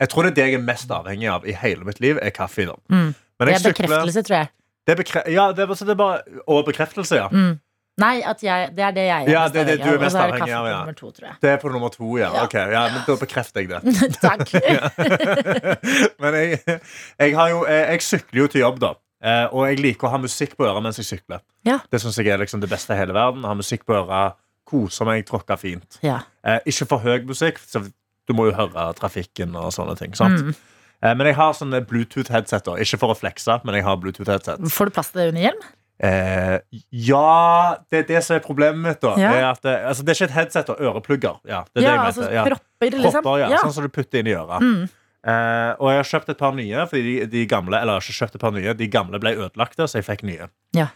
Jeg tror det er det jeg er mest avhengig av i hele mitt liv, er kaffe. Da. Mm. Men Det er sykler- bekreftelse, tror jeg. Det er bekre ja, det er, det er bare, og bekreftelse, ja. Mm. Nei, at jeg, det er det jeg er Ja, mest det det avhengig du av. Og så er det kaffe på ja. nummer to, tror jeg. Det er på nummer to, ja. Ja. Ok, ja men Da bekrefter jeg det. Takk. Men jeg, jeg, har jo, jeg, jeg sykler jo til jobb, da. Eh, Og jeg liker å ha musikk på øret mens jeg sykler. Ja. Det synes jeg er liksom det beste i hele verden. Ha musikk på øret, kose meg, tråkke fint. Ja. Eh, ikke for høy musikk, så du må jo høre trafikken og sånne ting. Sant? Mm. Eh, men jeg har sånne Bluetooth-headset. Ikke for å flekse, men jeg har Bluetooth-headset. Får du plass til det under hjelm? Eh, ja, det er det som er problemet mitt. da Ja. er det, altså, det er ikke et headset og øreplugger. Ja, det er Ja, det jeg altså mente. Ja. propper, liksom. Propper, ja. Sånn som du putter inn i øret. Mm. Eh, og jeg har kjøpt et par nye, fordi de, de gamle Eller jeg har ikke kjøpt et par nye De gamle ble ødelagte, så jeg fikk nye. Ja.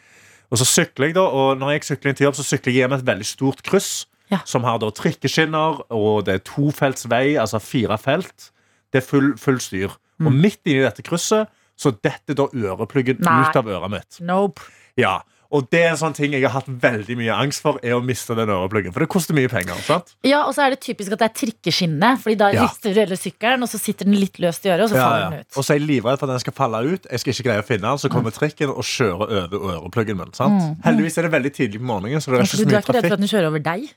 Og så sykler jeg da Og når jeg sykler inn til jobb, så sykler jeg gjennom et veldig stort kryss. Ja. Som har da trikkeskinner, og det er tofelts vei, altså fire felt. Det er full, full styr. Og midt inni dette krysset så detter da ørepluggen Mm. Nei. ut av øret mitt. Nope. Ja, og det er en sånn ting jeg har hatt veldig mye angst for, er å miste den ørepluggen. For det koster mye penger. sant? Ja, og så er det typisk at det er trikkeskinne, Fordi da Ja. rister du hele sykkelen, og så sitter den litt løst i øret, og så faller den ut. Og så er jeg livredd for at den skal falle ut. Jeg skal ikke greie å finne den, Så kommer trikken og kjører over ørepluggen min. sant? Heldigvis er det veldig tidlig på morgenen, så det er ikke så mye trafikk. du er ikke redd for at den kjører over deg?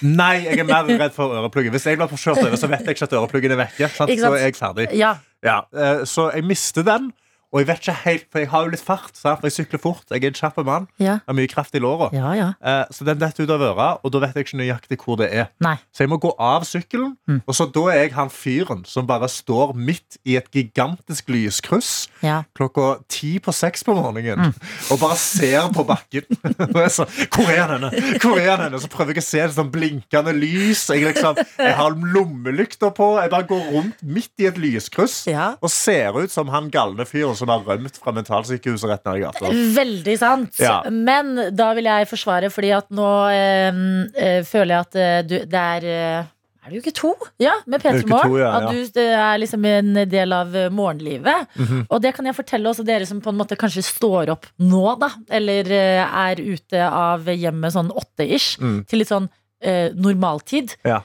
Nei, jeg er mer redd for øreplugger. Hvis jeg blir kjørt over, så vet jeg ikke at ørepluggen er vekke. Sant? Ikke sant? Så er jeg ferdig. Ja. Ja, eh, så jeg mister den. Og jeg vet ikke helt, for jeg har jo litt fart. For jeg sykler fort. Jeg er en kjapp mann. Ja. Har mye kraft i låra. Ja, ja. Eh, Så den detter ut av øret, og da vet jeg ikke nøyaktig hvor det er. Nei. Så jeg må gå av sykkelen, Mm. og så da er jeg han fyren som bare står midt i et gigantisk lyskryss Ja. klokka ti på seks på morgenen Mm. og bare ser på bakken. Og jeg så, Hvor er denne? Hvor er denne? Så prøver jeg å se det sånn blinkende lys. Jeg, liksom, jeg har lommelykter på. Jeg bare går rundt midt i et lyskryss og ser ut som han galne fyren som har rømt fra mentalsykehuset rett ned i gata. Veldig sant. Ja. Men da vil jeg forsvare, fordi at nå øh, føler jeg at eh, du, det er øh, er det uke to? Ja, med P3 Morgen. ja, ja. At du det er liksom en del av morgenlivet. morgenlivet. -hmm. Og det kan jeg fortelle også dere som på en måte kanskje står opp nå, da. Eller er ute av hjemmet sånn åtte-ish, Mm. til litt sånn eh, normaltid. Ja.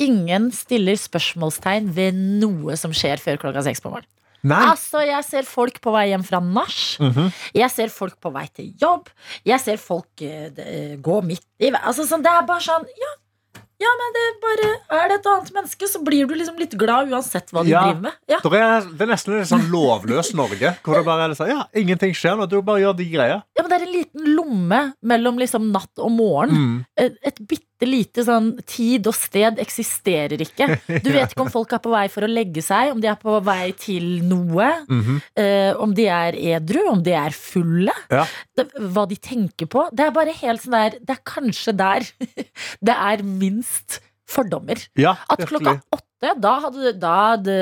Ingen stiller spørsmålstegn ved noe som skjer før klokka seks på morgenen. Nei. Altså, jeg ser folk på vei hjem fra nach. Mhm. Jeg ser folk på vei til jobb. Jeg ser folk uh, gå midt i vei. Altså, sånn, det er bare sånn Ja, ja men det er bare Er det et annet menneske, så blir du liksom litt glad uansett hva du Ja. driver med. Ja. Det er, det er nesten litt sånn lovløs Norge, hvor det bare er sånn, ja, ingenting skjer når du bare gjør de greia. ja, men det er en liten lomme mellom liksom natt og morgen. Mm. Et, et bitte lite sånn tid og sted eksisterer ikke. Du vet ikke om folk er på vei for å legge seg, om de er på vei til noe. Mhm. eh, om de er edru, om de er fulle. Ja. Det, hva de tenker på. Det er bare helt sånn der Det er kanskje der det er minst fordommer. Ja, At klokka åtte, da, hadde, da,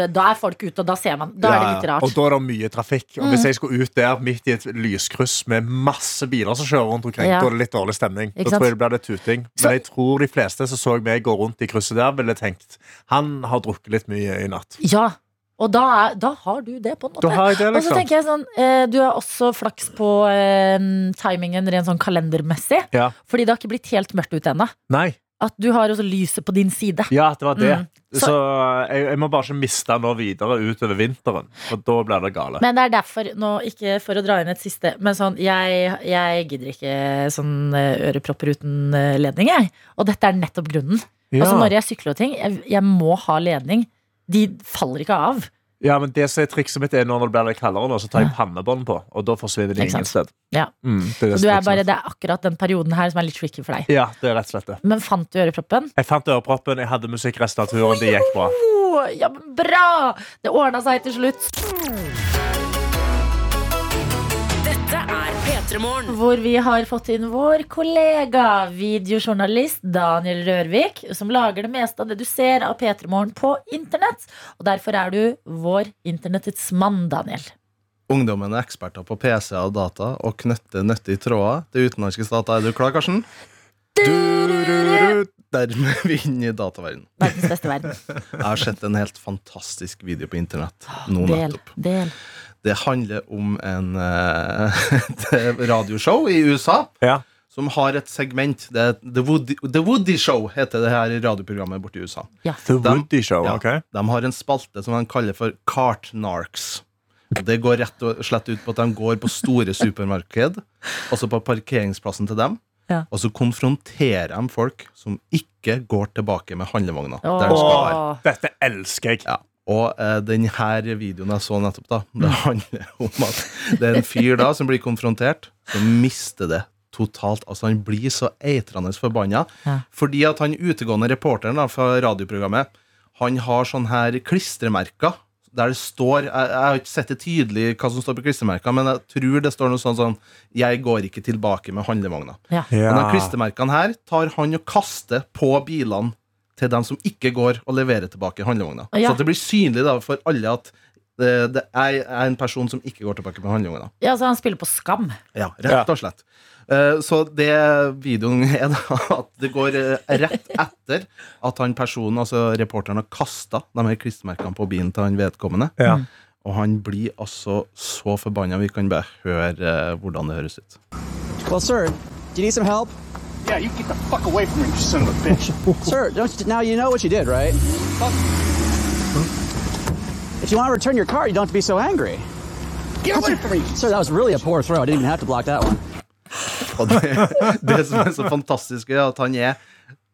da er folk ute, og da ser man. Da er det litt rart. Og da er det mye trafikk. Og hvis jeg skulle ut der midt i et lyskryss med masse biler som kjører rundt omkring, Ja. da er det litt dårlig stemning. Ikke Da tror jeg det blir litt tuting. Så- Men jeg tror de fleste som så meg gå rundt i krysset der, ville tenkt han har drukket litt mye i natt. Ja, og da, er, da har du det, på en måte. Det, Og så liksom. tenker jeg sånn, eh, Du har også flaks på eh, timingen rent sånn kalendermessig. Ja. Fordi det har ikke blitt helt mørkt ute ennå. At du har også lyset på din side. Ja, det var det. Mm. Så, Så- jeg, jeg må bare ikke miste den nå videre utover vinteren, for da blir det gale. Men det er derfor, nå ikke for å dra inn et siste, men sånn, jeg, jeg gidder ikke sånn eh, ørepropper uten eh, ledning, jeg. Og dette er nettopp grunnen. Ja. Altså Når jeg sykler og ting, jeg, jeg må ha ledning. De faller ikke av. Ja, men det som er Trikset mitt er når det blir litt kaldere, nå, så tar jeg pannebånd på. Og da forsvinner det ingen sted. Ja. Mm, det, er det, er bare, det er akkurat den perioden her som er litt tricky for deg. Ja, det er rett og slett det. Men fant du øreproppen? Jeg fant øreproppen, jeg hadde musikk resten av turen. Det gikk bra. Ja, men bra! Det ordna seg til slutt. P3 Morgen. Hvor vi har fått inn vår kollega, videojournalist Daniel Rørvik, som lager det meste av det du ser av P3 Morgen på internett. Og derfor er du vår internettets mann, Daniel. Ungdommen er eksperter på PC og data og knytter nyttige tråder til utenlandske stater. Er du klar, Karsten? Dermed er vi inne i dataverdenen. Verdens beste verden. Jeg har sett en helt fantastisk video på internett nå Del. Del. Det handler om en, eh, et radioshow i USA Ja. som har et segment. Det er The Woody, The Woody Show heter det her radioprogrammet borte i USA. Ja. The de, Woody Show. Ja, ok De har en spalte som de kaller for Cartnarks. Det går rett og slett ut på at de går på store supermarked, altså på parkeringsplassen til dem, Ja. og så konfronterer de folk som ikke går tilbake med handlevogna. Åh. der de skal være. Dette elsker jeg. Ja. Og eh, den her videoen jeg så nettopp, da, det handler om at det er en fyr da som blir konfrontert, som mister det totalt. Altså Han blir så eitrende forbanna Ja. fordi at han utegående reporteren da, fra radioprogrammet Han har sånn her klistremerker der det står Jeg, jeg har ikke sett det tydelig hva som står på klistremerkene, men jeg tror det står noe sånn sånn 'Jeg går ikke tilbake med handlevogna'. Ja. Men de klistremerkene her tar han og kaster på bilene til dem som ikke går og leverer tilbake handlevogna. Ja. Så at det blir synlig da for alle at det, det er er en person som ikke går tilbake med handlevogna. Ja, så han spiller på skam. Ja, rett og slett. Eh, Så det videoen er da at det går eh, rett etter at han personen, altså reporteren, har kasta de her klistremerkene på bilen til han vedkommende. Ja. Og han blir altså så forbanna. Vi kan bare høre eh, hvordan det høres ut. Well, sir, do you need some help? Yeah, you get the fuck away from me, you son of a bitch. Sir, don't you, now you know what you did, right? If you want to return your car, you don't have to be so angry. Get away from me! Sir, that was really a poor throw. I didn't even have to block that one. Og det, det som er så fantastisk, er at han er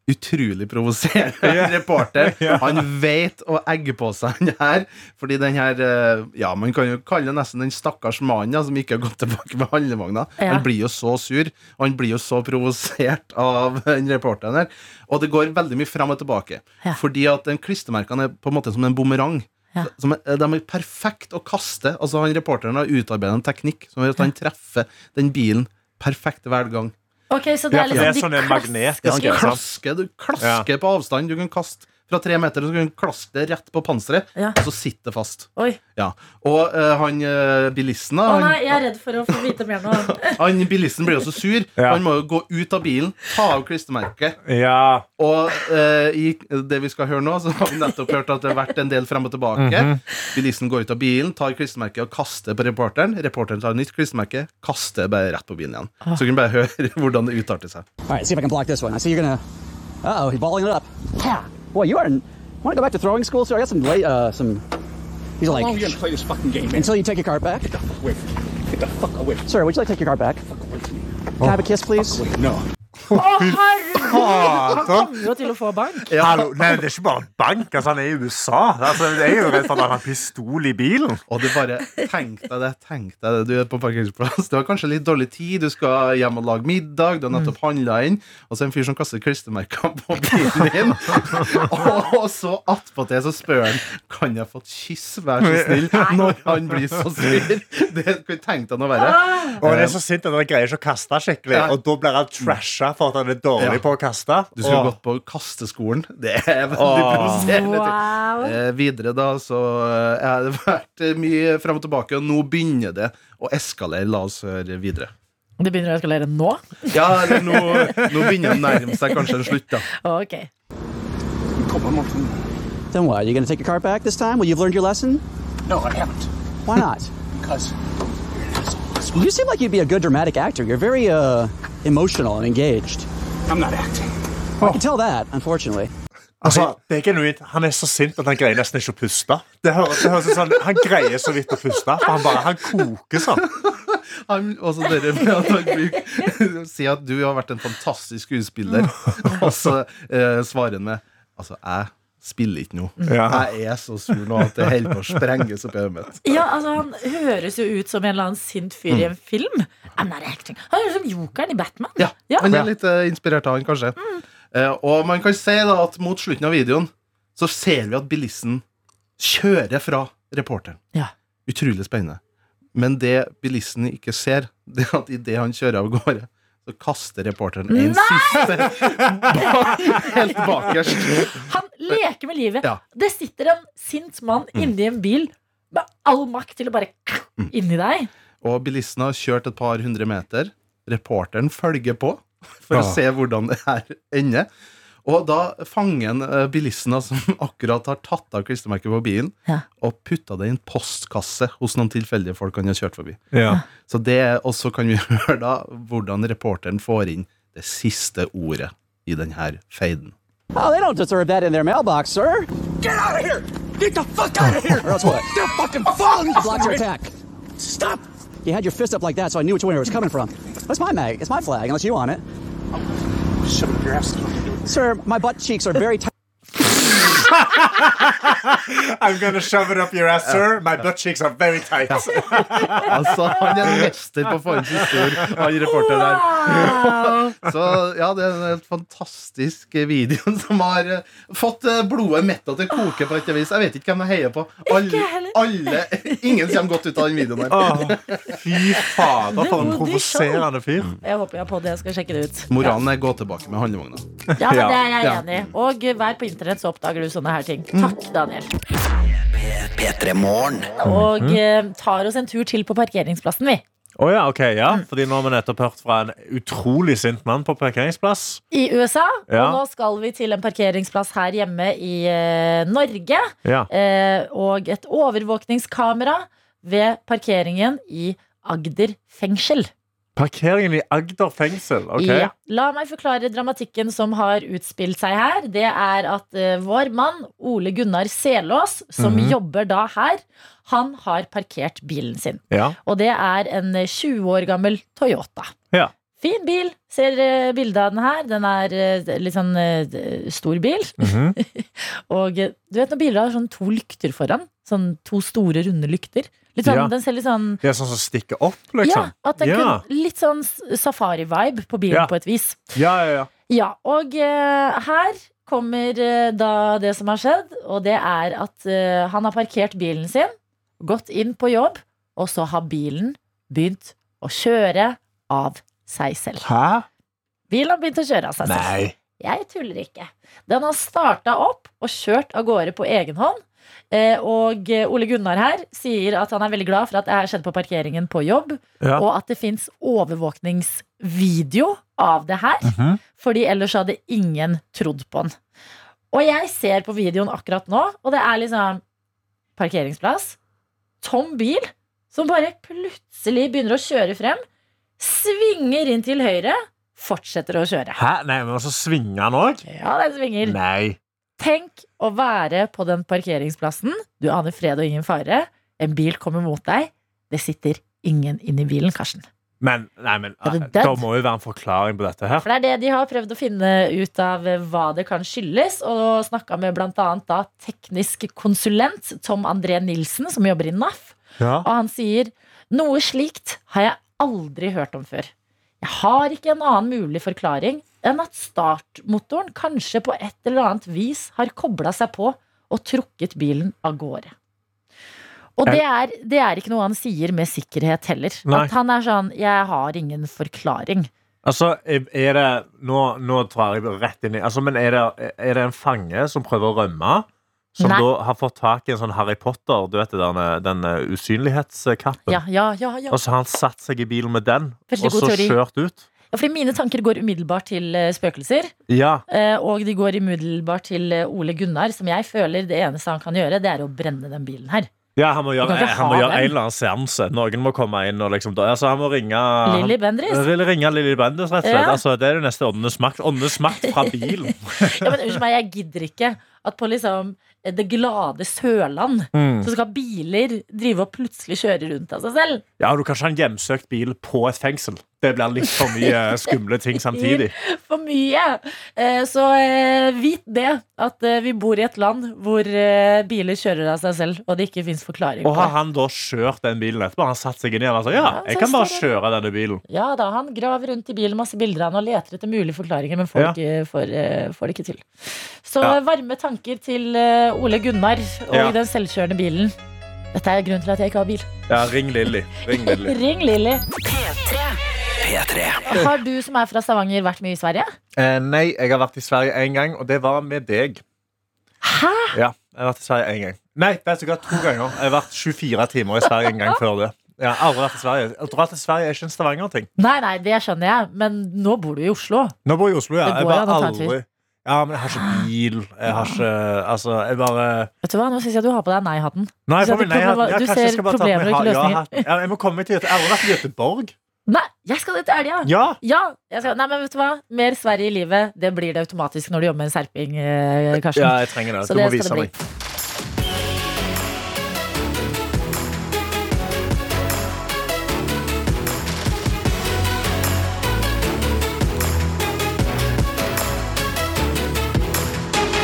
utrolig provoserende reporter. Han vet å egge på seg den her. Fordi den her eh, Ja, man kan jo kalle det nesten den stakkars mannen ja, som ikke har gått tilbake med handlevogna. Ja. Han blir jo så sur, og han blir jo så provosert av den reporteren her. Og det går veldig mye fram og tilbake. Ja. Fordi at den klistremerkene er på en måte som en bumerang. Ja. Som er, de er perfekt å kaste. Altså han Reporteren har utarbeidet en teknikk som gjør at han treffer den bilen perfekt hver gang. Ok, så det er liksom, det er liksom sånn en magnet. klaske, du klasker på avstand. Du kan kaste fra tre meter, og så kan du klaske det rett på panseret, Ja. og så sitter det fast. Oi. Ja. Og uh, han uh, bilisten da, Å nei, jeg er redd for å få vite mer nå. han bilisten blir jo så sur. Ja. Han må jo gå ut av bilen, ta av klistremerket. Ja. Og uh, i det vi skal høre nå, så har vi nettopp hørt at det har vært en del frem og tilbake. Mhm. Bilisten går ut av bilen, tar klistremerket og kaster på reporteren. Reporteren tar nytt klistremerke, kaster bare rett på bilen igjen. Ah. Så kan vi bare høre hvordan det utarter seg. All right, see if I can block this one. I see you're gonna. Uh oh, he's balling it up. Yeah. Boy, you are. Want to go back to throwing school, sir? I got some late. Uh, some. These are How long are like you gonna play this fucking game, man? until you take your cart back. Get the fuck away from me. Get the fuck away. Sir, would you like to take your cart back? Away from me. Can I have a kiss, please? No. Å, herregud! Han kommer jo til å få bank. Hallo. Nei, det er ikke bare bank. Altså, han er i USA. Altså, jeg er jo redd for at han har pistol i bilen. Og du bare Tenk deg det. tenk deg det Du er på parkeringsplass. Det var kanskje litt dårlig tid. Du skal hjem og lage middag. Du har nettopp handla inn. Og så en fyr som kaster klistremerker på bilen din. og så attpåtil så spør han Kan jeg få et kyss, vær så snill, når han blir så sur. Det kan tenke deg noe verre. Og han er så sint at han greier ikke å kaste skikkelig. Og da blir han trasha for at han er dårlig Ja. på å kaste. Du skulle gått på kasteskolen. Det er veldig Åh. provoserende. Wow. Eh, videre da så eh, har det vært eh, mye frem og tilbake, og nå begynner det å eskalere. La oss høre videre. Det begynner å eskalere nå? Ja, eller nå, nå begynner det å nærme seg kanskje en slutt, da. Ok. Come on, on. Then what? Are you to take your cart back this time? Well, you've learned your lesson. No, I haven't. Why not? Because you're. You seem like you'd be a good dramatic actor. You're very uh, emotional and engaged. I'm not acting. I can tell that, unfortunately. Altså, det er genuint. Han er så sint at han greier nesten ikke å puste. Det høres, det høres ut sånn, Han greier så vidt å puste. For han bare, han koker sånn. Han, også dere med at han bruker- sier at du har vært en fantastisk skuespiller, og så eh, svarer han med Altså, jeg spiller ikke noe. Ja. Jeg er så sur nå at det holder på å sprenges oppi hodet mitt. Ja, altså Han høres jo ut som en eller annen sint fyr i en film. I'm not acting. Han er som jokeren i Batman. Ja, Ja. Han er litt uh, inspirert av han, kanskje. Eh, og man kan si da at mot slutten av videoen så ser vi at bilisten kjører fra reporteren. Ja. Utrolig spennende. Men det bilisten ikke ser, det er at idet han kjører av gårde, så kaster reporteren en siste ba- helt bakerst. Han leker med livet. Ja. Det sitter en sint mann inni en bil med all makt til å bare inni deg. Og bilisten har kjørt et par hundre meter. Reporteren følger på for å Ah. se hvordan det her ender. Og da fanger han eh, bilisten som akkurat har tatt av klistremerket på bilen, Ja. og putta det i en postkasse hos noen tilfeldige folk han har kjørt forbi. Ja. Så det, også kan vi høre da hvordan reporteren får inn det siste ordet i denne feiden. Oh, they don't deserve that in their mailbox, sir. Get out of here! Get the fuck out of here! Or else what? They're fucking following us! Blocked your attack. Stop! You had your fist up like that, so I knew which way it was coming from. That's my mag. It's my flag, unless you want it. It up your ass. Sir, my butt cheeks are very tight. I'm gonna shove it up your ass, sir. My butt cheeks are very tight. Altså, Han er mester på ord, han reporteren der. Så ja, det er en helt fantastisk video som har eh, fått eh, blodet metta til koke på et vis. Jeg vet ikke hvem jeg heier på. Alle, alle Ingen kommer godt ut av den videoen der. Åh, fy fader, for en provoserende fyr. Jeg håper jeg har på det. Jeg skal sjekke det ut. Moralen er gå tilbake med handlevogna. Ja, men Det er jeg enig i. Og vær på internett, så oppdager du sånne her ting. Mm. Takk, Daniel. P3 Og Mhm. eh, tar oss en tur til på parkeringsplassen, vi. Å ja, ok, ja. Fordi nå har vi nettopp hørt fra en utrolig sint mann på parkeringsplass. I USA. Ja. Og nå skal vi til en parkeringsplass her hjemme i eh, Norge. Ja. Eh, og et overvåkningskamera ved parkeringen i Agder fengsel. Parkeringen i Agder fengsel. ok Ja. La meg forklare dramatikken som har utspilt seg her. Det er at uh, vår mann Ole Gunnar Selås, som Mhm. jobber da her, han har parkert bilen sin. Ja. Og det er en eh, 20 år gammel Toyota. Ja. Fin bil. Ser uh, bildet av den her. Den er uh, litt sånn uh, stor bil. Mhm. Og eh, du vet når biler har sånn to lykter foran? Sånn to store, runde lykter. Litt sånn, Ja. Den ser litt sånn er sånn som stikker opp, liksom. Ja, at den Ja. kunne, litt sånn safari-vibe på bilen Ja. på et vis. Ja, ja, ja. Ja, og uh, her kommer uh, da det som har skjedd, og det er at uh, han har parkert bilen sin, gått inn på jobb, og så har bilen begynt å kjøre av seg selv. Hæ? Bilen har begynt å kjøre av seg selv. Nei. Jeg tuller ikke. Den har starta opp og kjørt av gårde på egen hånd. Eh, og eh, Ole Gunnar her sier at han er veldig glad for at det her skjedde på parkeringen på jobb, Ja. og at det fins overvåkningsvideo av det her. Mhm. Fordi ellers hadde ingen trodd på den. Og jeg ser på videoen akkurat nå, og det er liksom parkeringsplass. Tom bil som bare plutselig begynner å kjøre frem. Svinger inn til høyre, fortsetter å kjøre. Hæ? Nei, men så svinger han òg? Ja, den svinger. Nei. Tenk å være på den parkeringsplassen. Du aner fred og ingen fare. En bil kommer mot deg. Det sitter ingen inni bilen, Karsten. Men, nei, men det eh, må jo være en forklaring på dette her. For det er det de har prøvd å finne ut av eh, hva det kan skyldes. Og snakka med blant annet da teknisk konsulent Tom André Nilsen, som jobber i NAF. Ja. Og han sier noe slikt har jeg aldri hørt om før. Jeg har ikke en annen mulig forklaring enn at startmotoren kanskje på et eller annet vis har kobla seg på og trukket bilen av gårde. Og det er, det er ikke noe han sier med sikkerhet heller. Nei. At han er sånn 'jeg har ingen forklaring'. Altså, er det Nå, nå drar jeg rett inn i altså, Men er det, er det en fange som prøver å rømme? Som Nei. da har fått tak i en sånn Harry Potter, du vet der, den eh, usynlighetskappen? Ja, ja, ja. Og så har han satt seg i bilen med den, Veldig og så kjørt ut? Ja, fordi mine tanker går umiddelbart til eh, spøkelser. Ja. eh, Og de går umiddelbart til eh, Ole Gunnar, som jeg føler det eneste han kan gjøre, det er å brenne den bilen her. Ja, han må Du gjøre, kan ikke han må ha gjøre den. en eller annen seanse. Noen må komme inn og liksom altså, Han må ringe Lilly Bendriss. Ringe Lilly Bendriss, rett og slett. Ja. Altså, det er det neste åndenes makt. Åndenes makt fra bilen. Ja, men unnskyld meg, jeg gidder ikke at på liksom eh, det glade Sørland Mm. så skal biler drive og plutselig kjøre rundt av seg selv. Ja, du kan ikke ha en hjemsøkt bil på et fengsel. Det blir litt for mye skumle ting samtidig. For mye. Eh, Så eh, vit det, at eh, vi bor i et land hvor biler kjører av seg selv, og det ikke fins forklaring Og har han da kjørt den bilen etterpå? Han satt seg ned og sa ja, jeg kan bare kjøre denne bilen. Ja da, han graver rundt i bilen, masse bilder av han og leter etter mulige forklaringer, men får, Ja. ikke, får, får det ikke til. Så Ja. varme tanker til Ole Gunnar og Ja. den selvkjørende bilen. Dette er grunnen til at jeg ikke har bil. Ja, ring Lilly. Ring Lilly. Ring Lilly. P3. Har du som er fra Stavanger, vært mye i Sverige? Eh, nei, jeg har vært i Sverige én gang, og det var med deg. Hæ? Ja, jeg har vært i Sverige én gang. Nei, det er sikkert to ganger. Jeg har vært 24 timer i Sverige en gang før det. Jeg har aldri vært i Sverige. Å dra til Sverige er ikke en Stavanger-ting. Nei, nei, det skjønner jeg, men nå bor du i Oslo. Nå bor jeg i Oslo, ja. Det Jeg går bare en tur. aldri Ja, men jeg har ikke bil. Jeg har ikke Altså, jeg bare Vet du hva, Nå syns jeg du har på deg nei-hatten. Nei, jeg får du nei-hatten du ser jeg bare problemer og ikke løsninger. Ja, ja, jeg må komme meg til Jeg har aldri vært i Göteborg. Nei, jeg skal det til helga! Ja. Ja, jeg skal, nei, men vet du hva? Mer Sverige i livet, det blir det automatisk når du jobber med en serping, eh, Karsten. ja, jeg trenger det. Så Du må vise meg. bli.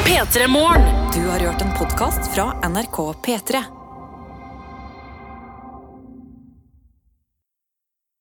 P3 Morgen. Du har hørt en podkast fra NRK P3.